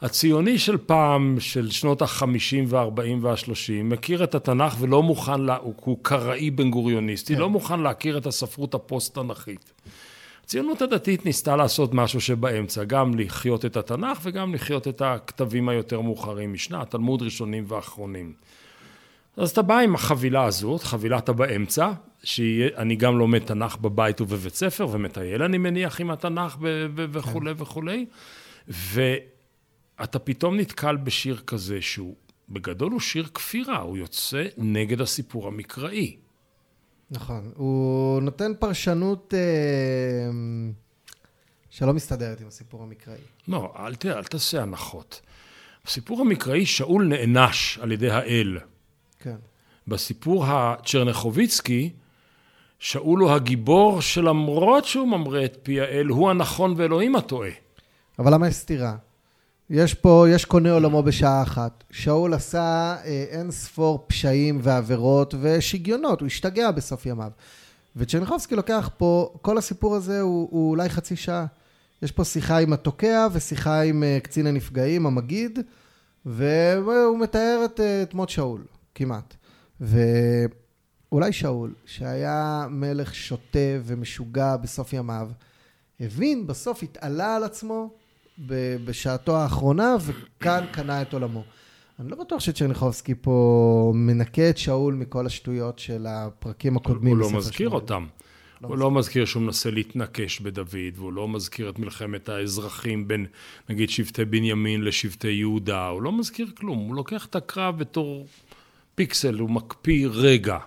[SPEAKER 1] הציוני של פעם, של שנות החמישים והארבעים והשלושים, מכיר את התנ"ך ולא מוכן, לה, הוא, קראי בן גוריוניסטי, כן. לא מוכן להכיר את הספרות הפוסט-תנ"כית. הציונות הדתית ניסתה לעשות משהו שבאמצע, גם לחיות את התנ"ך וגם לחיות את הכתבים היותר מאוחרים משנה, תלמוד ראשונים ואחרונים. אז אתה בא עם החבילה הזאת, חבילת הבאמצע, שאני גם לומד תנ"ך בבית ובבית ספר ומטייל אני מניח עם התנ"ך וכולי כן. וכולי, ואתה פתאום נתקל בשיר כזה שהוא בגדול הוא שיר כפירה, הוא יוצא נגד הסיפור המקראי.
[SPEAKER 2] נכון, הוא נותן פרשנות אה, שלא מסתדרת עם הסיפור המקראי.
[SPEAKER 1] לא, אל, ת, אל תעשה הנחות. בסיפור המקראי שאול נענש על ידי האל.
[SPEAKER 2] כן.
[SPEAKER 1] בסיפור הצ'רנחוביצקי, שאול הוא הגיבור שלמרות שהוא ממרה את פי האל, הוא הנכון ואלוהים הטועה.
[SPEAKER 2] אבל למה יש סתירה? יש פה, יש קונה עולמו בשעה אחת. שאול עשה אה, אין ספור פשעים ועבירות ושגיונות, הוא השתגע בסוף ימיו. וצ'רניחובסקי לוקח פה, כל הסיפור הזה הוא, הוא אולי חצי שעה. יש פה שיחה עם התוקע ושיחה עם אה, קצין הנפגעים, המגיד, והוא מתאר את, אה, את מות שאול, כמעט. ואולי שאול, שהיה מלך שוטה ומשוגע בסוף ימיו, הבין, בסוף התעלה על עצמו בשעתו האחרונה, וכאן קנה את עולמו. אני לא בטוח שצ'רניחובסקי פה מנקה את שאול מכל השטויות של הפרקים הקודמים.
[SPEAKER 1] הוא לא מזכיר אותם. לא הוא לא מזכיר שהוא מנסה להתנקש בדוד, והוא לא מזכיר את מלחמת האזרחים בין, נגיד, שבטי בנימין לשבטי יהודה, הוא לא מזכיר כלום, הוא לוקח את הקרב בתור פיקסל, הוא מקפיא רגע.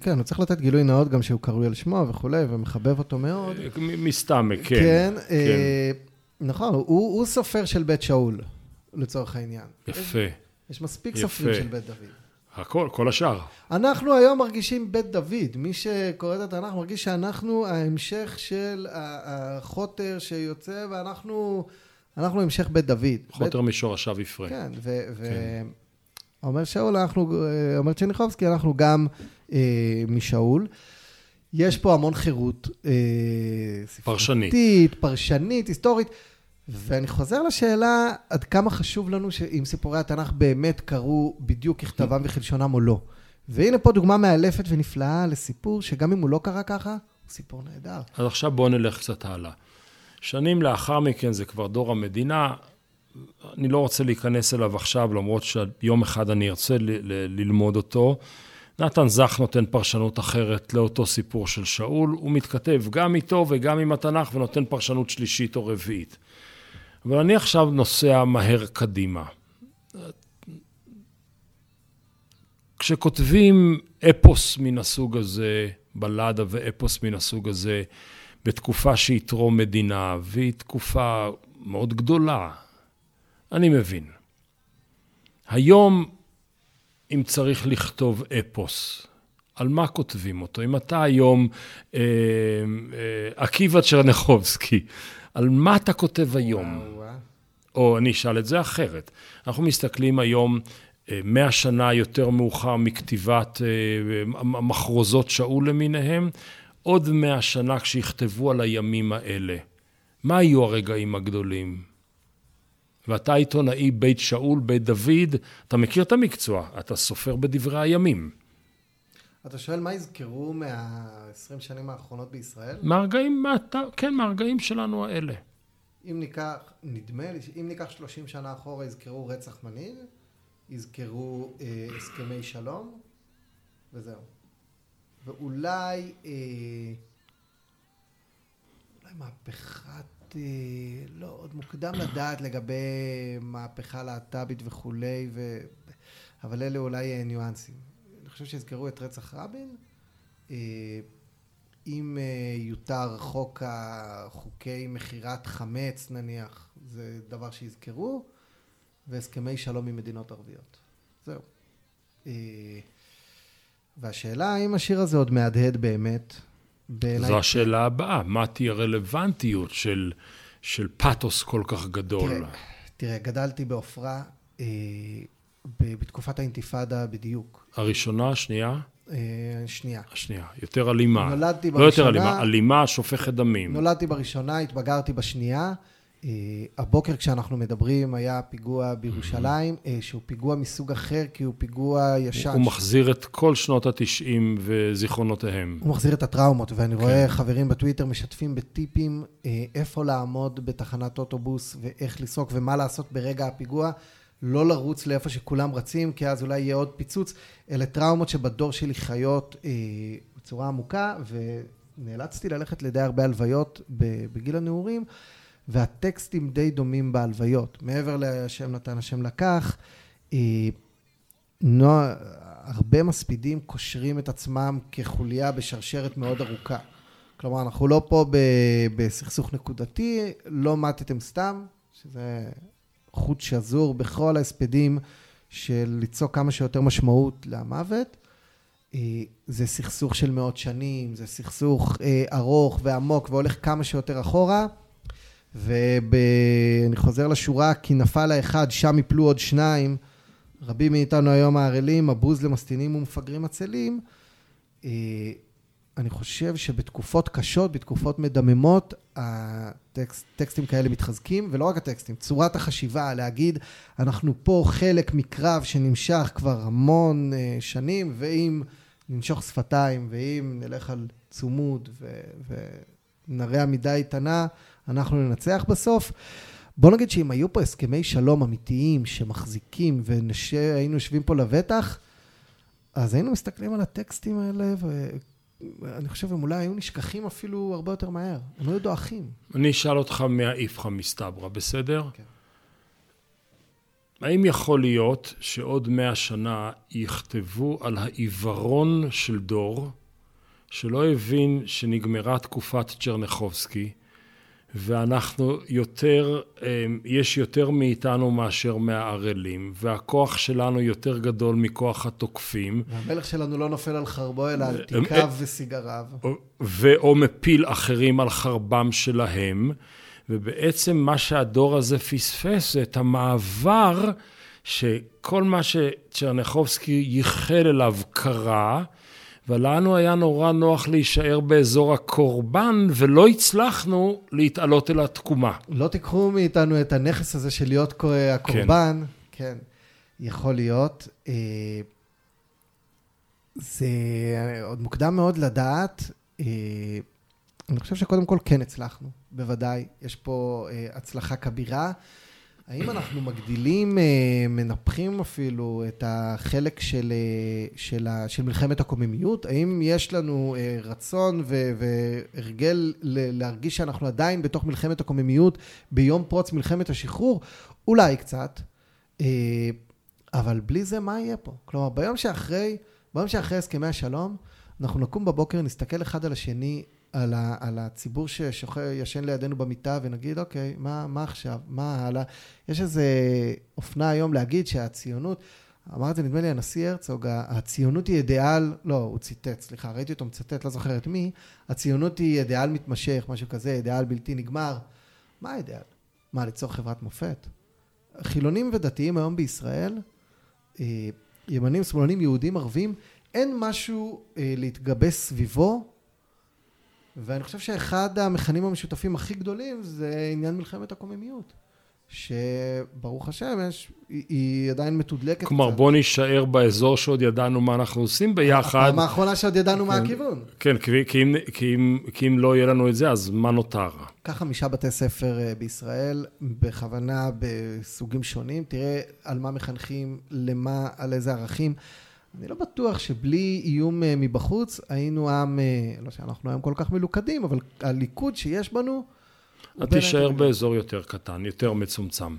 [SPEAKER 2] כן, הוא צריך לתת גילוי נאות גם שהוא קרוי על שמו וכולי, ומחבב אותו מאוד.
[SPEAKER 1] מסתמק, כן.
[SPEAKER 2] כן. כן. אה, נכון, הוא, הוא סופר של בית שאול, לצורך העניין.
[SPEAKER 1] יפה.
[SPEAKER 2] יש, יש מספיק יפה. סופרים של בית דוד.
[SPEAKER 1] הכל, כל השאר.
[SPEAKER 2] אנחנו היום מרגישים בית דוד. מי שקורא את התנ"ך מרגיש שאנחנו ההמשך של החוטר שיוצא, ואנחנו אנחנו המשך בית דוד.
[SPEAKER 1] חוטר בית... משורשיו יפרה.
[SPEAKER 2] כן, ו... כן. אומר שאול, אנחנו, אומר צ'ניחובסקי, אנחנו גם אה, משאול. יש פה המון חירות. אה,
[SPEAKER 1] פרשנית.
[SPEAKER 2] פרשנית, היסטורית. ואני חוזר לשאלה, עד כמה חשוב לנו אם סיפורי התנ"ך באמת קרו בדיוק ככתבם וכלשונם או לא. והנה פה דוגמה מאלפת ונפלאה לסיפור שגם אם הוא לא קרה ככה, הוא סיפור נהדר.
[SPEAKER 1] אז עכשיו בואו נלך קצת הלאה. שנים לאחר מכן, זה כבר דור המדינה, אני לא רוצה להיכנס אליו עכשיו, למרות שיום אחד אני ארצה ללמוד אותו. נתן זך נותן פרשנות אחרת לאותו סיפור של שאול, הוא מתכתב גם איתו וגם עם התנ"ך ונותן פרשנות שלישית או רביעית. אבל אני עכשיו נוסע מהר קדימה. כשכותבים אפוס מן הסוג הזה, בלדה ואפוס מן הסוג הזה, בתקופה שיתרום מדינה, והיא תקופה מאוד גדולה. אני מבין. היום, אם צריך לכתוב אפוס, על מה כותבים אותו? אם אתה היום אה, אה, עקיבא צ'רנחובסקי, על מה אתה כותב היום? או אני אשאל את זה אחרת. אנחנו מסתכלים היום אה, מאה שנה יותר מאוחר מכתיבת אה, מחרוזות שאול למיניהם, עוד מאה שנה כשיכתבו על הימים האלה. מה היו הרגעים הגדולים? ואתה עיתונאי בית שאול, בית דוד, אתה מכיר את המקצוע, אתה סופר בדברי הימים.
[SPEAKER 2] אתה שואל מה יזכרו מה-20 שנים האחרונות בישראל?
[SPEAKER 1] מהרגעים, מה, כן, מהרגעים שלנו האלה.
[SPEAKER 2] אם ניקח, נדמה לי, אם ניקח 30 שנה אחורה, יזכרו רצח מנהיג, יזכרו אה, הסכמי שלום, וזהו. ואולי, אה, אולי מהפכת, אה, לא, עוד מוקדם לדעת לגבי מהפכה להט"בית וכולי, ו... אבל אלה אולי אה, ניואנסים. חושב שיזכרו את רצח רבין. אה, אם אה, יותר חוק חוקי מכירת חמץ נניח, זה דבר שיזכרו, והסכמי שלום עם מדינות ערביות. זהו. אה, והשאלה האם השיר הזה עוד מהדהד באמת.
[SPEAKER 1] בעיניי... זו השאלה הבאה, מה תהיה רלוונטיות של, של פאתוס כל כך גדול?
[SPEAKER 2] תראה, תראה גדלתי בעופרה אה, בתקופת האינתיפאדה בדיוק.
[SPEAKER 1] הראשונה, השנייה?
[SPEAKER 2] אה, שנייה.
[SPEAKER 1] השנייה, יותר אלימה.
[SPEAKER 2] נולדתי בראשונה...
[SPEAKER 1] לא יותר אלימה, אלימה שופכת דמים.
[SPEAKER 2] נולדתי בראשונה, התבגרתי בשנייה. אה, הבוקר כשאנחנו מדברים היה פיגוע בירושלים, אה, שהוא פיגוע מסוג אחר, כי הוא פיגוע ישן.
[SPEAKER 1] הוא מחזיר את כל שנות התשעים וזיכרונותיהם.
[SPEAKER 2] הוא מחזיר את הטראומות, ואני כן. רואה חברים בטוויטר משתפים בטיפים איפה לעמוד בתחנת אוטובוס, ואיך לסרוק, ומה לעשות ברגע הפיגוע. לא לרוץ לאיפה שכולם רצים, כי אז אולי יהיה עוד פיצוץ. אלה טראומות שבדור שלי חיות אה, בצורה עמוקה, ונאלצתי ללכת לידי הרבה הלוויות בגיל הנעורים, והטקסטים די דומים בהלוויות. מעבר להשם נתן, השם לקח, אה, נוע, הרבה מספידים קושרים את עצמם כחוליה בשרשרת מאוד ארוכה. כלומר, אנחנו לא פה בסכסוך נקודתי, לא מתתם סתם, שזה חוט שזור בכל ההספדים של ליצוק כמה שיותר משמעות למוות. אה, זה סכסוך של מאות שנים, זה סכסוך אה, ארוך ועמוק והולך כמה שיותר אחורה. ואני חוזר לשורה, כי נפל האחד, שם יפלו עוד שניים. רבים מאיתנו היום הערלים, הבוז למסטינים ומפגרים עצלים. אני חושב שבתקופות קשות, בתקופות מדממות, הטקסטים כאלה מתחזקים, ולא רק הטקסטים, צורת החשיבה, להגיד, אנחנו פה חלק מקרב שנמשך כבר המון uh, שנים, ואם ננשוך שפתיים, ואם נלך על צומוד ונראה עמידה איתנה, אנחנו ננצח בסוף. בוא נגיד שאם היו פה הסכמי שלום אמיתיים שמחזיקים והיינו יושבים פה לבטח, אז היינו מסתכלים על הטקסטים האלה אני חושב הם אולי היו נשכחים אפילו הרבה יותר מהר. הם היו דועכים.
[SPEAKER 1] אני אשאל אותך מהאיפכא מסתברא, בסדר? כן. האם יכול להיות שעוד מאה שנה יכתבו על העיוורון של דור שלא הבין שנגמרה תקופת צ'רנחובסקי, ואנחנו יותר, אמ, יש יותר מאיתנו מאשר מהערלים, והכוח שלנו יותר גדול מכוח התוקפים.
[SPEAKER 2] והמלך שלנו לא נופל על חרבו, אלא על תיקיו וסיגריו.
[SPEAKER 1] ואו מפיל אחרים על חרבם שלהם, ובעצם מה שהדור הזה פספס זה את המעבר שכל מה שצ'רנחובסקי ייחל אליו קרה, ולנו היה נורא נוח להישאר באזור הקורבן, ולא הצלחנו להתעלות אל התקומה.
[SPEAKER 2] לא תיקחו מאיתנו את הנכס הזה של להיות הקורבן. כן. כן, יכול להיות. אה, זה עוד מוקדם מאוד לדעת. אה, אני חושב שקודם כל כן הצלחנו, בוודאי. יש פה אה, הצלחה כבירה. האם אנחנו מגדילים, אה, מנפחים אפילו את החלק של, אה, של, של מלחמת הקוממיות? האם יש לנו אה, רצון והרגל להרגיש שאנחנו עדיין בתוך מלחמת הקוממיות ביום פרוץ מלחמת השחרור? אולי קצת, אבל בלי זה מה יהיה פה? כלומר, ביום שאחרי, ביום שאחרי הסכמי השלום, אנחנו נקום בבוקר, נסתכל אחד על השני, על, ה, על הציבור שישן לידינו במיטה ונגיד, אוקיי, מה, מה עכשיו? מה הלאה? יש איזה אופנה היום להגיד שהציונות, אמר את זה נדמה לי הנשיא הרצוג, הציונות היא אידיאל, לא, הוא ציטט, סליחה, ראיתי אותו מצטט, לא זוכר את מי, הציונות היא אידיאל מתמשך, משהו כזה, אידיאל בלתי נגמר. מה האידיאל? מה, ליצור חברת מופת? חילונים ודתיים היום בישראל, אה, ימנים, שמאלנים, יהודים, ערבים, אין משהו אה, להתגבש סביבו, ואני חושב שאחד המכנים המשותפים הכי גדולים זה עניין מלחמת הקוממיות. שברוך השם, יש, היא, היא עדיין מתודלקת.
[SPEAKER 1] כלומר, קצת. בוא נישאר באזור שעוד ידענו מה אנחנו עושים ביחד.
[SPEAKER 2] הפעם האחרונה שעוד ידענו כן, מה הכיוון.
[SPEAKER 1] כן, כי, כי, אם, כי, אם, כי אם לא יהיה לנו את זה, אז מה נותר?
[SPEAKER 2] קח חמישה בתי ספר אה, בישראל, בכוונה בסוגים שונים, תראה על מה מחנכים, למה, על איזה ערכים. אני לא בטוח שבלי איום אה, מבחוץ, היינו עם, אה, לא שאנחנו היום כל כך מלוכדים, אבל הליכוד שיש בנו...
[SPEAKER 1] אתה תישאר באזור יותר קטן, יותר מצומצם.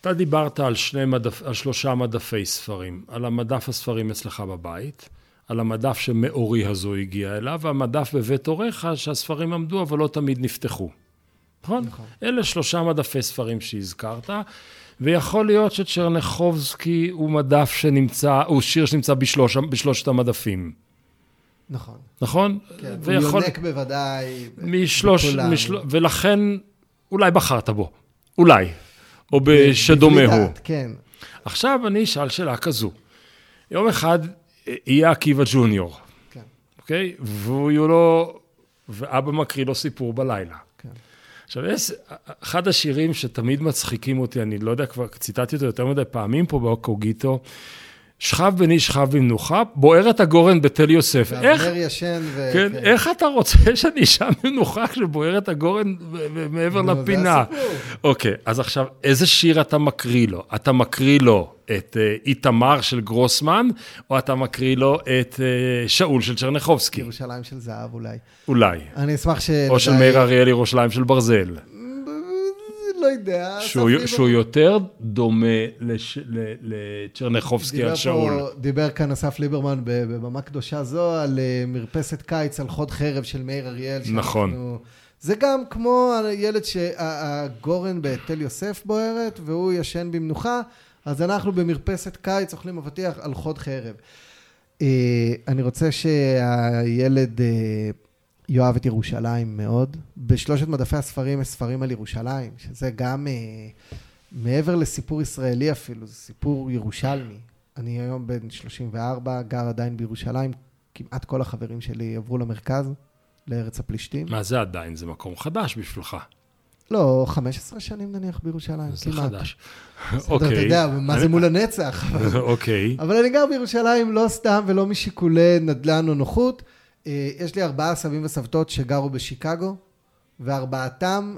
[SPEAKER 1] אתה דיברת על, מדף, על שלושה מדפי ספרים, על המדף הספרים אצלך בבית, על המדף שמאורי הזו הגיע אליו, והמדף בבית הוריך שהספרים עמדו אבל לא תמיד נפתחו. נכון? נכון. אלה שלושה מדפי ספרים שהזכרת, ויכול להיות שצ'רנחובסקי הוא מדף שנמצא, הוא שיר שנמצא בשלוש, בשלושת המדפים.
[SPEAKER 2] נכון.
[SPEAKER 1] נכון?
[SPEAKER 2] כן, ויכול... הוא יונק בוודאי
[SPEAKER 1] משלוש, משל... ולכן אולי בחרת בו, אולי, או בשדומה הוא.
[SPEAKER 2] כן.
[SPEAKER 1] עכשיו אני אשאל שאלה כזו. יום אחד יהיה עקיבא ג'וניור, כן. אוקיי? והוא יהיו לו, ואבא מקריא לו סיפור בלילה. עכשיו, יש אחד השירים שתמיד מצחיקים אותי, אני לא יודע, כבר ציטטתי אותו יותר מדי פעמים פה בקוגיטו, שכב בני שכב במנוחה, בוערת הגורן בתל יוסף.
[SPEAKER 2] איך... ישן ו...
[SPEAKER 1] כן, כן, איך אתה רוצה שאני אשם במנוחה כשבוערת הגורן מעבר לפינה? זה הסיפור. אוקיי, אז עכשיו, איזה שיר אתה מקריא לו? אתה מקריא לו את אה, איתמר של גרוסמן, או אתה מקריא לו את אה, שאול של צ'רניחובסקי?
[SPEAKER 2] ירושלים של זהב אולי.
[SPEAKER 1] אולי.
[SPEAKER 2] אני אשמח ש...
[SPEAKER 1] או של מאיר אריאל ירושלים של ברזל.
[SPEAKER 2] לא יודע.
[SPEAKER 1] שהוא, שהוא יותר דומה לש, לצ'רניחובסקי על שאול. פה,
[SPEAKER 2] דיבר כאן אסף ליברמן בבמה קדושה זו על אה, מרפסת קיץ, על חוד חרב של מאיר אריאל.
[SPEAKER 1] נכון.
[SPEAKER 2] זה גם כמו הילד שהגורן בתל יוסף בוערת, והוא ישן במנוחה, אז אנחנו במרפסת קיץ אוכלים אבטיח על חוד חרב. אה, אני רוצה שהילד... אה, יאהב את ירושלים מאוד. בשלושת מדפי הספרים יש ספרים על ירושלים, שזה גם אה, מעבר לסיפור ישראלי אפילו, זה סיפור ירושלמי. אני היום בן 34, גר עדיין בירושלים, כמעט כל החברים שלי עברו למרכז, לארץ הפלישתים.
[SPEAKER 1] מה זה עדיין? זה מקום חדש בשבילך.
[SPEAKER 2] לא, 15 שנים נניח בירושלים,
[SPEAKER 1] זה
[SPEAKER 2] כמעט.
[SPEAKER 1] זה חדש.
[SPEAKER 2] אוקיי. אתה יודע, מה זה מול הנצח.
[SPEAKER 1] אוקיי.
[SPEAKER 2] אבל אני גר בירושלים לא סתם ולא משיקולי נדל"ן או נוחות. אה, יש לי ארבעה סבים וסבתות שגרו בשיקגו, וארבעתם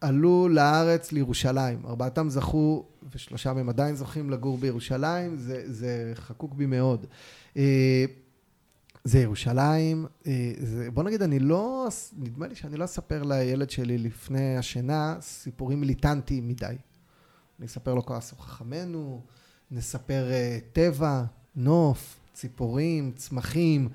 [SPEAKER 2] עלו לארץ לירושלים. ארבעתם זכו, ושלושה מהם עדיין זוכים לגור בירושלים, זה, זה חקוק בי מאוד. אה, זה ירושלים, אה, זה, בוא נגיד, אני לא, נדמה לי שאני לא אספר לילד שלי לפני השינה סיפורים מיליטנטיים מדי. אני אספר לו כל עשו חכמינו, נספר טבע, נוף, ציפורים, צמחים.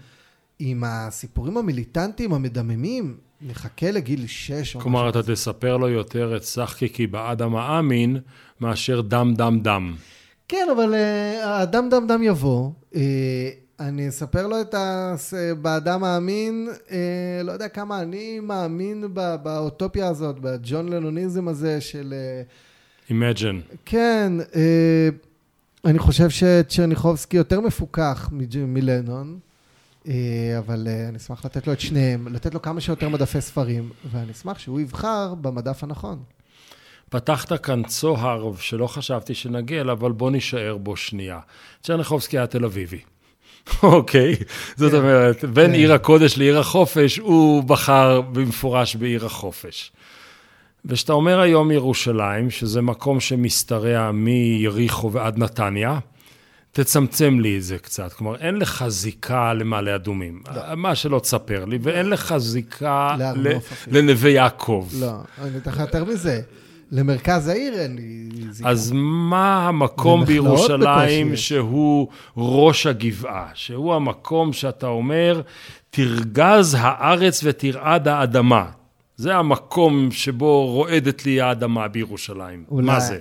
[SPEAKER 2] עם הסיפורים המיליטנטיים המדממים, נחכה לגיל שש.
[SPEAKER 1] כלומר, אתה תספר לו יותר את סחקיקי באדם האמין, מאשר דם דם דם.
[SPEAKER 2] כן, אבל uh, הדם דם דם יבוא. Uh, אני אספר לו את ה... באדם האמין, uh, לא יודע כמה אני מאמין בא, באוטופיה הזאת, בג'ון לנוניזם הזה של...
[SPEAKER 1] Imagine.
[SPEAKER 2] כן, uh, אני חושב שצ'רניחובסקי יותר מפוקח מלנון. אה, אבל אה, אני אשמח לתת לו את שניהם, לתת לו כמה שיותר מדפי ספרים, ואני אשמח שהוא יבחר במדף הנכון.
[SPEAKER 1] פתחת כאן צוהר שלא חשבתי שנגיע אליו, אבל בוא נישאר בו שנייה. צ'רניחובסקי היה תל אביבי. אוקיי, זאת כן. אומרת, בין כן. עיר הקודש לעיר החופש, הוא בחר במפורש בעיר החופש. וכשאתה אומר היום ירושלים, שזה מקום שמשתרע מיריחו ועד נתניה, תצמצם לי את זה קצת. כלומר, אין לך זיקה למעלה אדומים. לא. מה שלא תספר לי, ואין לך זיקה ל... לנווה יעקב.
[SPEAKER 2] לא, אני אתן לך יותר מזה. למרכז העיר אין לי זיקה.
[SPEAKER 1] אז מה המקום בירושלים שהוא ראש הגבעה? שהוא המקום שאתה אומר, תרגז הארץ ותרעד האדמה. זה המקום שבו רועדת לי האדמה בירושלים.
[SPEAKER 2] אולי-
[SPEAKER 1] מה זה?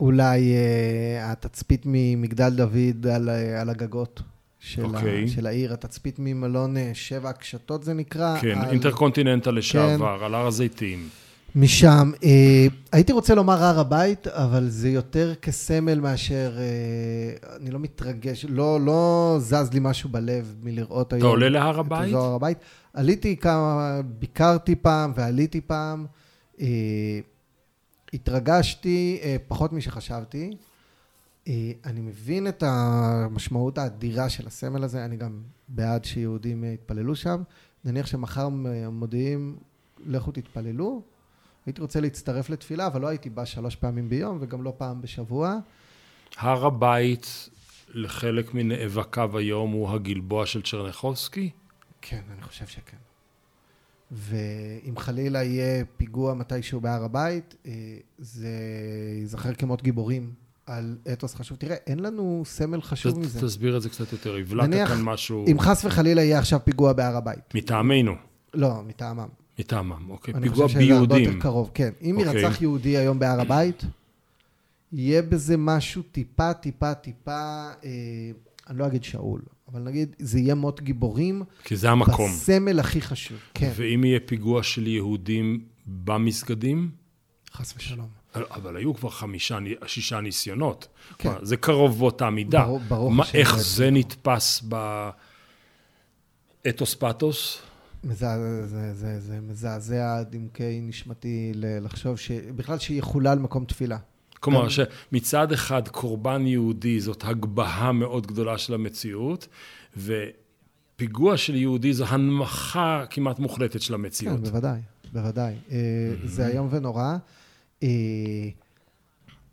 [SPEAKER 2] אולי אה, התצפית ממגדל דוד על, אה, על הגגות של,
[SPEAKER 1] אוקיי.
[SPEAKER 2] ה, של העיר, התצפית ממלון אה, שבע הקשתות זה נקרא.
[SPEAKER 1] כן,
[SPEAKER 2] על,
[SPEAKER 1] אינטרקונטיננטל לשעבר, על הר הזיתים.
[SPEAKER 2] משם. אה, הייתי רוצה לומר הר הבית, אבל זה יותר כסמל מאשר... אה, אני לא מתרגש, לא, לא זז לי משהו בלב מלראות היום.
[SPEAKER 1] אתה עולה להר
[SPEAKER 2] את
[SPEAKER 1] הבית?
[SPEAKER 2] אזור הר הבית. עליתי כמה, ביקרתי פעם ועליתי פעם. אה, התרגשתי אה, פחות משחשבתי. אה, אני מבין את המשמעות האדירה של הסמל הזה, אני גם בעד שיהודים אה, יתפללו שם. נניח שמחר מודיעים, לכו תתפללו. הייתי רוצה להצטרף לתפילה, אבל לא הייתי בא שלוש פעמים ביום וגם לא פעם בשבוע.
[SPEAKER 1] הר הבית, לחלק מנאבקיו היום, הוא הגלבוע של צ'רניחובסקי?
[SPEAKER 2] כן, אני חושב שכן. ואם חלילה יהיה פיגוע מתישהו בהר הבית, אה, זה ייזכר כמות גיבורים על אתוס חשוב. תראה, אין לנו סמל חשוב
[SPEAKER 1] ת-
[SPEAKER 2] מזה.
[SPEAKER 1] תסביר את זה קצת יותר, הבלעת כאן משהו
[SPEAKER 2] אם חס וחלילה יהיה עכשיו פיגוע בהר הבית.
[SPEAKER 1] מטעמנו,
[SPEAKER 2] לא, מטעמם.
[SPEAKER 1] מטעמם, אוקיי.
[SPEAKER 2] אני
[SPEAKER 1] פיגוע
[SPEAKER 2] חושב שזה הרבה
[SPEAKER 1] ביהודים.
[SPEAKER 2] יותר קרוב, כן. אם
[SPEAKER 1] אוקיי.
[SPEAKER 2] יירצח יהודי היום בהר הבית, יהיה בזה משהו טיפה, טיפה, טיפה, אה, אני לא אגיד שאול, אבל נגיד, זה יהיה מות גיבורים.
[SPEAKER 1] כי זה המקום.
[SPEAKER 2] בסמל הכי חשוב, כן,
[SPEAKER 1] ואם יהיה פיגוע של יהודים במסגדים,
[SPEAKER 2] חס ושלום.
[SPEAKER 1] אבל היו כבר חמישה, שישה ניסיונות.
[SPEAKER 2] כן.
[SPEAKER 1] כלומר, זה קרוב באותה מידה.
[SPEAKER 2] ברור- ברור
[SPEAKER 1] מה, איך
[SPEAKER 2] זה-
[SPEAKER 1] זה נתפס באתוס פתוס?
[SPEAKER 2] מזעזע, זה, זה, זה מזעזע עד עמקי נשמתי לחשוב שבכלל שיחולל מקום תפילה.
[SPEAKER 1] כלומר, שמצד אחד קורבן יהודי זאת הגבהה מאוד גדולה של המציאות, ופיגוע של יהודי זו הנמכה כמעט מוחלטת של
[SPEAKER 2] כן,
[SPEAKER 1] המציאות.
[SPEAKER 2] בוודאי, בוודאי. אה, זה איום ונורא. אה,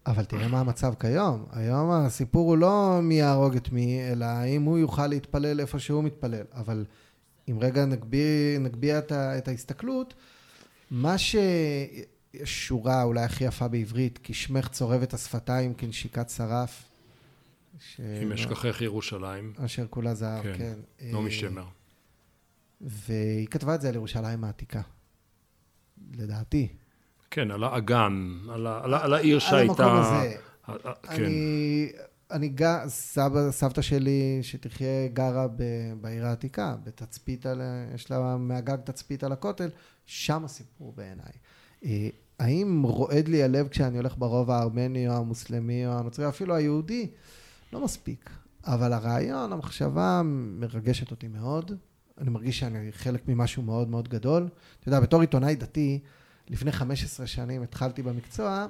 [SPEAKER 2] אבל תראה מה המצב כיום. היום הסיפור הוא לא מי יהרוג את מי, אלא האם הוא יוכל להתפלל איפה שהוא מתפלל. אבל אם רגע נגביה, נגביה את, ה, את ההסתכלות, מה ש... יש שורה אולי הכי יפה בעברית, כי שמך צורב את השפתיים כנשיקת שרף. ש...
[SPEAKER 1] אם אשכחך ירושלים,
[SPEAKER 2] אשר כולה זהב,
[SPEAKER 1] כן,
[SPEAKER 2] כן.
[SPEAKER 1] נעמי
[SPEAKER 2] אה,
[SPEAKER 1] שמר.
[SPEAKER 2] והיא כתבה את זה על ירושלים העתיקה. לדעתי.
[SPEAKER 1] כן, על האגן, על, על, על העיר
[SPEAKER 2] על
[SPEAKER 1] שהייתה...
[SPEAKER 2] המקום הזה.
[SPEAKER 1] ה- ה- כן.
[SPEAKER 2] אני, אני גר, סבא, סבתא שלי, שתחיה, גרה ב, בעיר העתיקה, בתצפית על, יש לה מהגג תצפית על הכותל, שם הסיפור בעיניי. האם רועד לי הלב כשאני הולך ברובע הארמני או המוסלמי או הנוצרי, אפילו היהודי? לא מספיק. אבל הרעיון, המחשבה מרגשת אותי מאוד. אני מרגיש שאני חלק ממשהו מאוד מאוד גדול. אתה יודע, בתור עיתונאי דתי, לפני 15 שנים התחלתי במקצוע,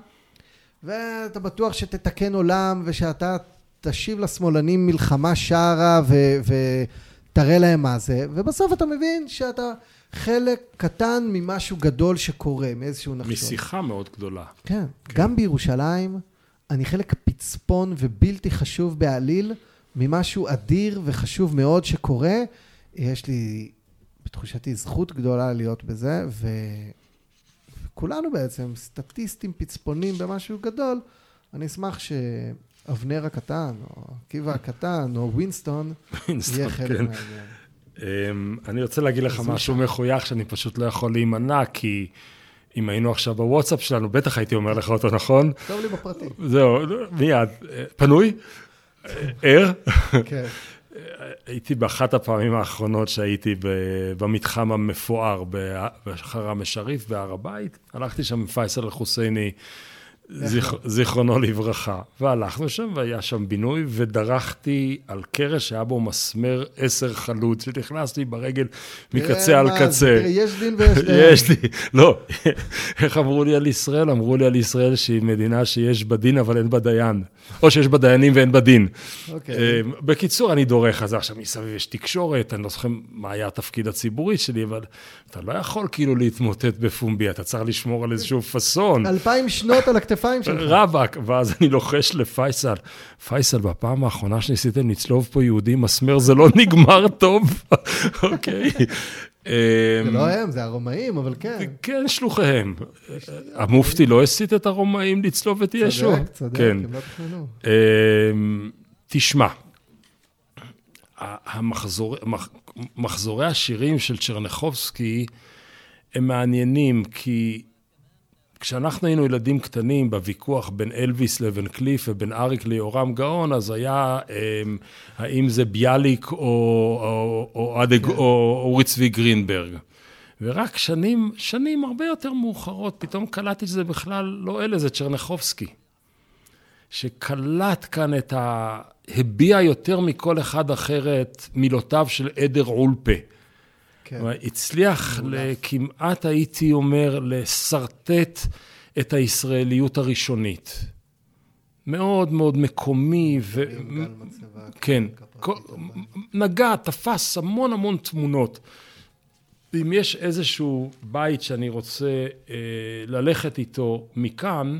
[SPEAKER 2] ואתה בטוח שתתקן עולם ושאתה תשיב לשמאלנים מלחמה שערה ותראה להם מה זה, ובסוף אתה מבין שאתה חלק קטן ממשהו גדול שקורה, מאיזשהו נחשון.
[SPEAKER 1] משיחה מאוד גדולה.
[SPEAKER 2] כן, גם בירושלים אני חלק פצפון ובלתי חשוב בעליל ממשהו אדיר וחשוב מאוד שקורה. יש לי, בתחושתי, זכות גדולה להיות בזה, ו... וכולנו בעצם סטטיסטים פצפונים במשהו גדול. אני אשמח שאבנר הקטן, או עקיבא הקטן, או ווינסטון, יהיה חלק
[SPEAKER 1] כן.
[SPEAKER 2] מהעניין.
[SPEAKER 1] אמ, אני רוצה להגיד לך משהו מחוייך שאני פשוט לא יכול להימנע, כי אם היינו עכשיו בוואטסאפ שלנו, בטח הייתי אומר לך אותו, נכון?
[SPEAKER 2] טוב לי בפרטים.
[SPEAKER 1] זהו, מיד. פנוי? ער?
[SPEAKER 2] כן.
[SPEAKER 1] הייתי באחת הפעמים האחרונות שהייתי במתחם המפואר בחרם א-שריף בהר הבית. הלכתי שם עם פייסל אל-חוסייני, זכ... זיכרונו לברכה. והלכנו שם, והיה שם בינוי, ודרכתי על קרש שהיה בו מסמר עשר חלוץ, שנכנס לי ברגל מקצה
[SPEAKER 2] תראה
[SPEAKER 1] על
[SPEAKER 2] זה,
[SPEAKER 1] קצה.
[SPEAKER 2] יש דין ויש דין.
[SPEAKER 1] יש לי, לא, איך אמרו לי על ישראל? אמרו לי על ישראל שהיא מדינה שיש בה דין אבל אין בה דיין. או שיש בה דיינים ואין בה דין.
[SPEAKER 2] אוקיי.
[SPEAKER 1] אה, בקיצור, אני דורך, אז עכשיו מסביב יש תקשורת, אני לא זוכר מה היה התפקיד הציבורי שלי, אבל אתה לא יכול כאילו להתמוטט בפומבי, אתה צריך לשמור על איזשהו פאסון.
[SPEAKER 2] אלפיים שנות על הכתפיים שלך.
[SPEAKER 1] רבאק, ואז אני לוחש לפייסל, פייסל, בפעם האחרונה שניסיתם לצלוב פה יהודי מסמר, זה לא נגמר טוב, אוקיי?
[SPEAKER 2] זה לא הם, זה הרומאים, אבל כן.
[SPEAKER 1] כן, שלוחיהם. המופתי לא הסית את הרומאים לצלוב את ישו?
[SPEAKER 2] צודק, צודק,
[SPEAKER 1] כן.
[SPEAKER 2] הם לא תכננו.
[SPEAKER 1] אמ, תשמע, המחזור, מחזורי השירים של צ'רנחובסקי הם מעניינים, כי כשאנחנו היינו ילדים קטנים בוויכוח בין אלוויס לבן קליף ובין אריק ליורם גאון, אז היה אמ, האם זה ביאליק או, או, או, אדג, כן. או אורי צבי גרינברג. ורק שנים, שנים הרבה יותר מאוחרות, פתאום קלטתי שזה בכלל לא אלה, זה צ'רנחובסקי. שקלט כאן את ה... הביע יותר מכל אחד אחר את מילותיו של עדר עולפה. כן. הצליח כמעט, הייתי אומר, לשרטט את הישראליות הראשונית. מאוד מאוד מקומי ו... כן, נגע, תפס המון המון תמונות. אם יש איזשהו בית שאני רוצה אה, ללכת איתו מכאן,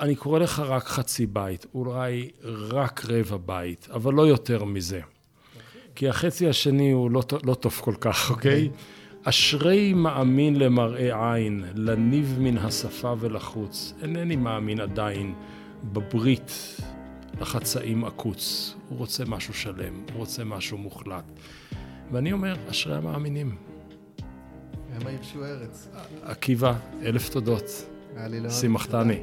[SPEAKER 1] אני קורא לך רק חצי בית, אולי רק רבע בית, אבל לא יותר מזה. כי החצי השני הוא לא, לא טוב כל כך, אוקיי? אשרי מאמין למראה עין, לניב מן השפה ולחוץ. אינני מאמין עדיין בברית לחצאים עקוץ. הוא רוצה משהו שלם, הוא רוצה משהו מוחלט. ואני אומר, אשרי המאמינים.
[SPEAKER 2] הם הירשו ארץ.
[SPEAKER 1] עקיבא, אלף תודות. שימחתני.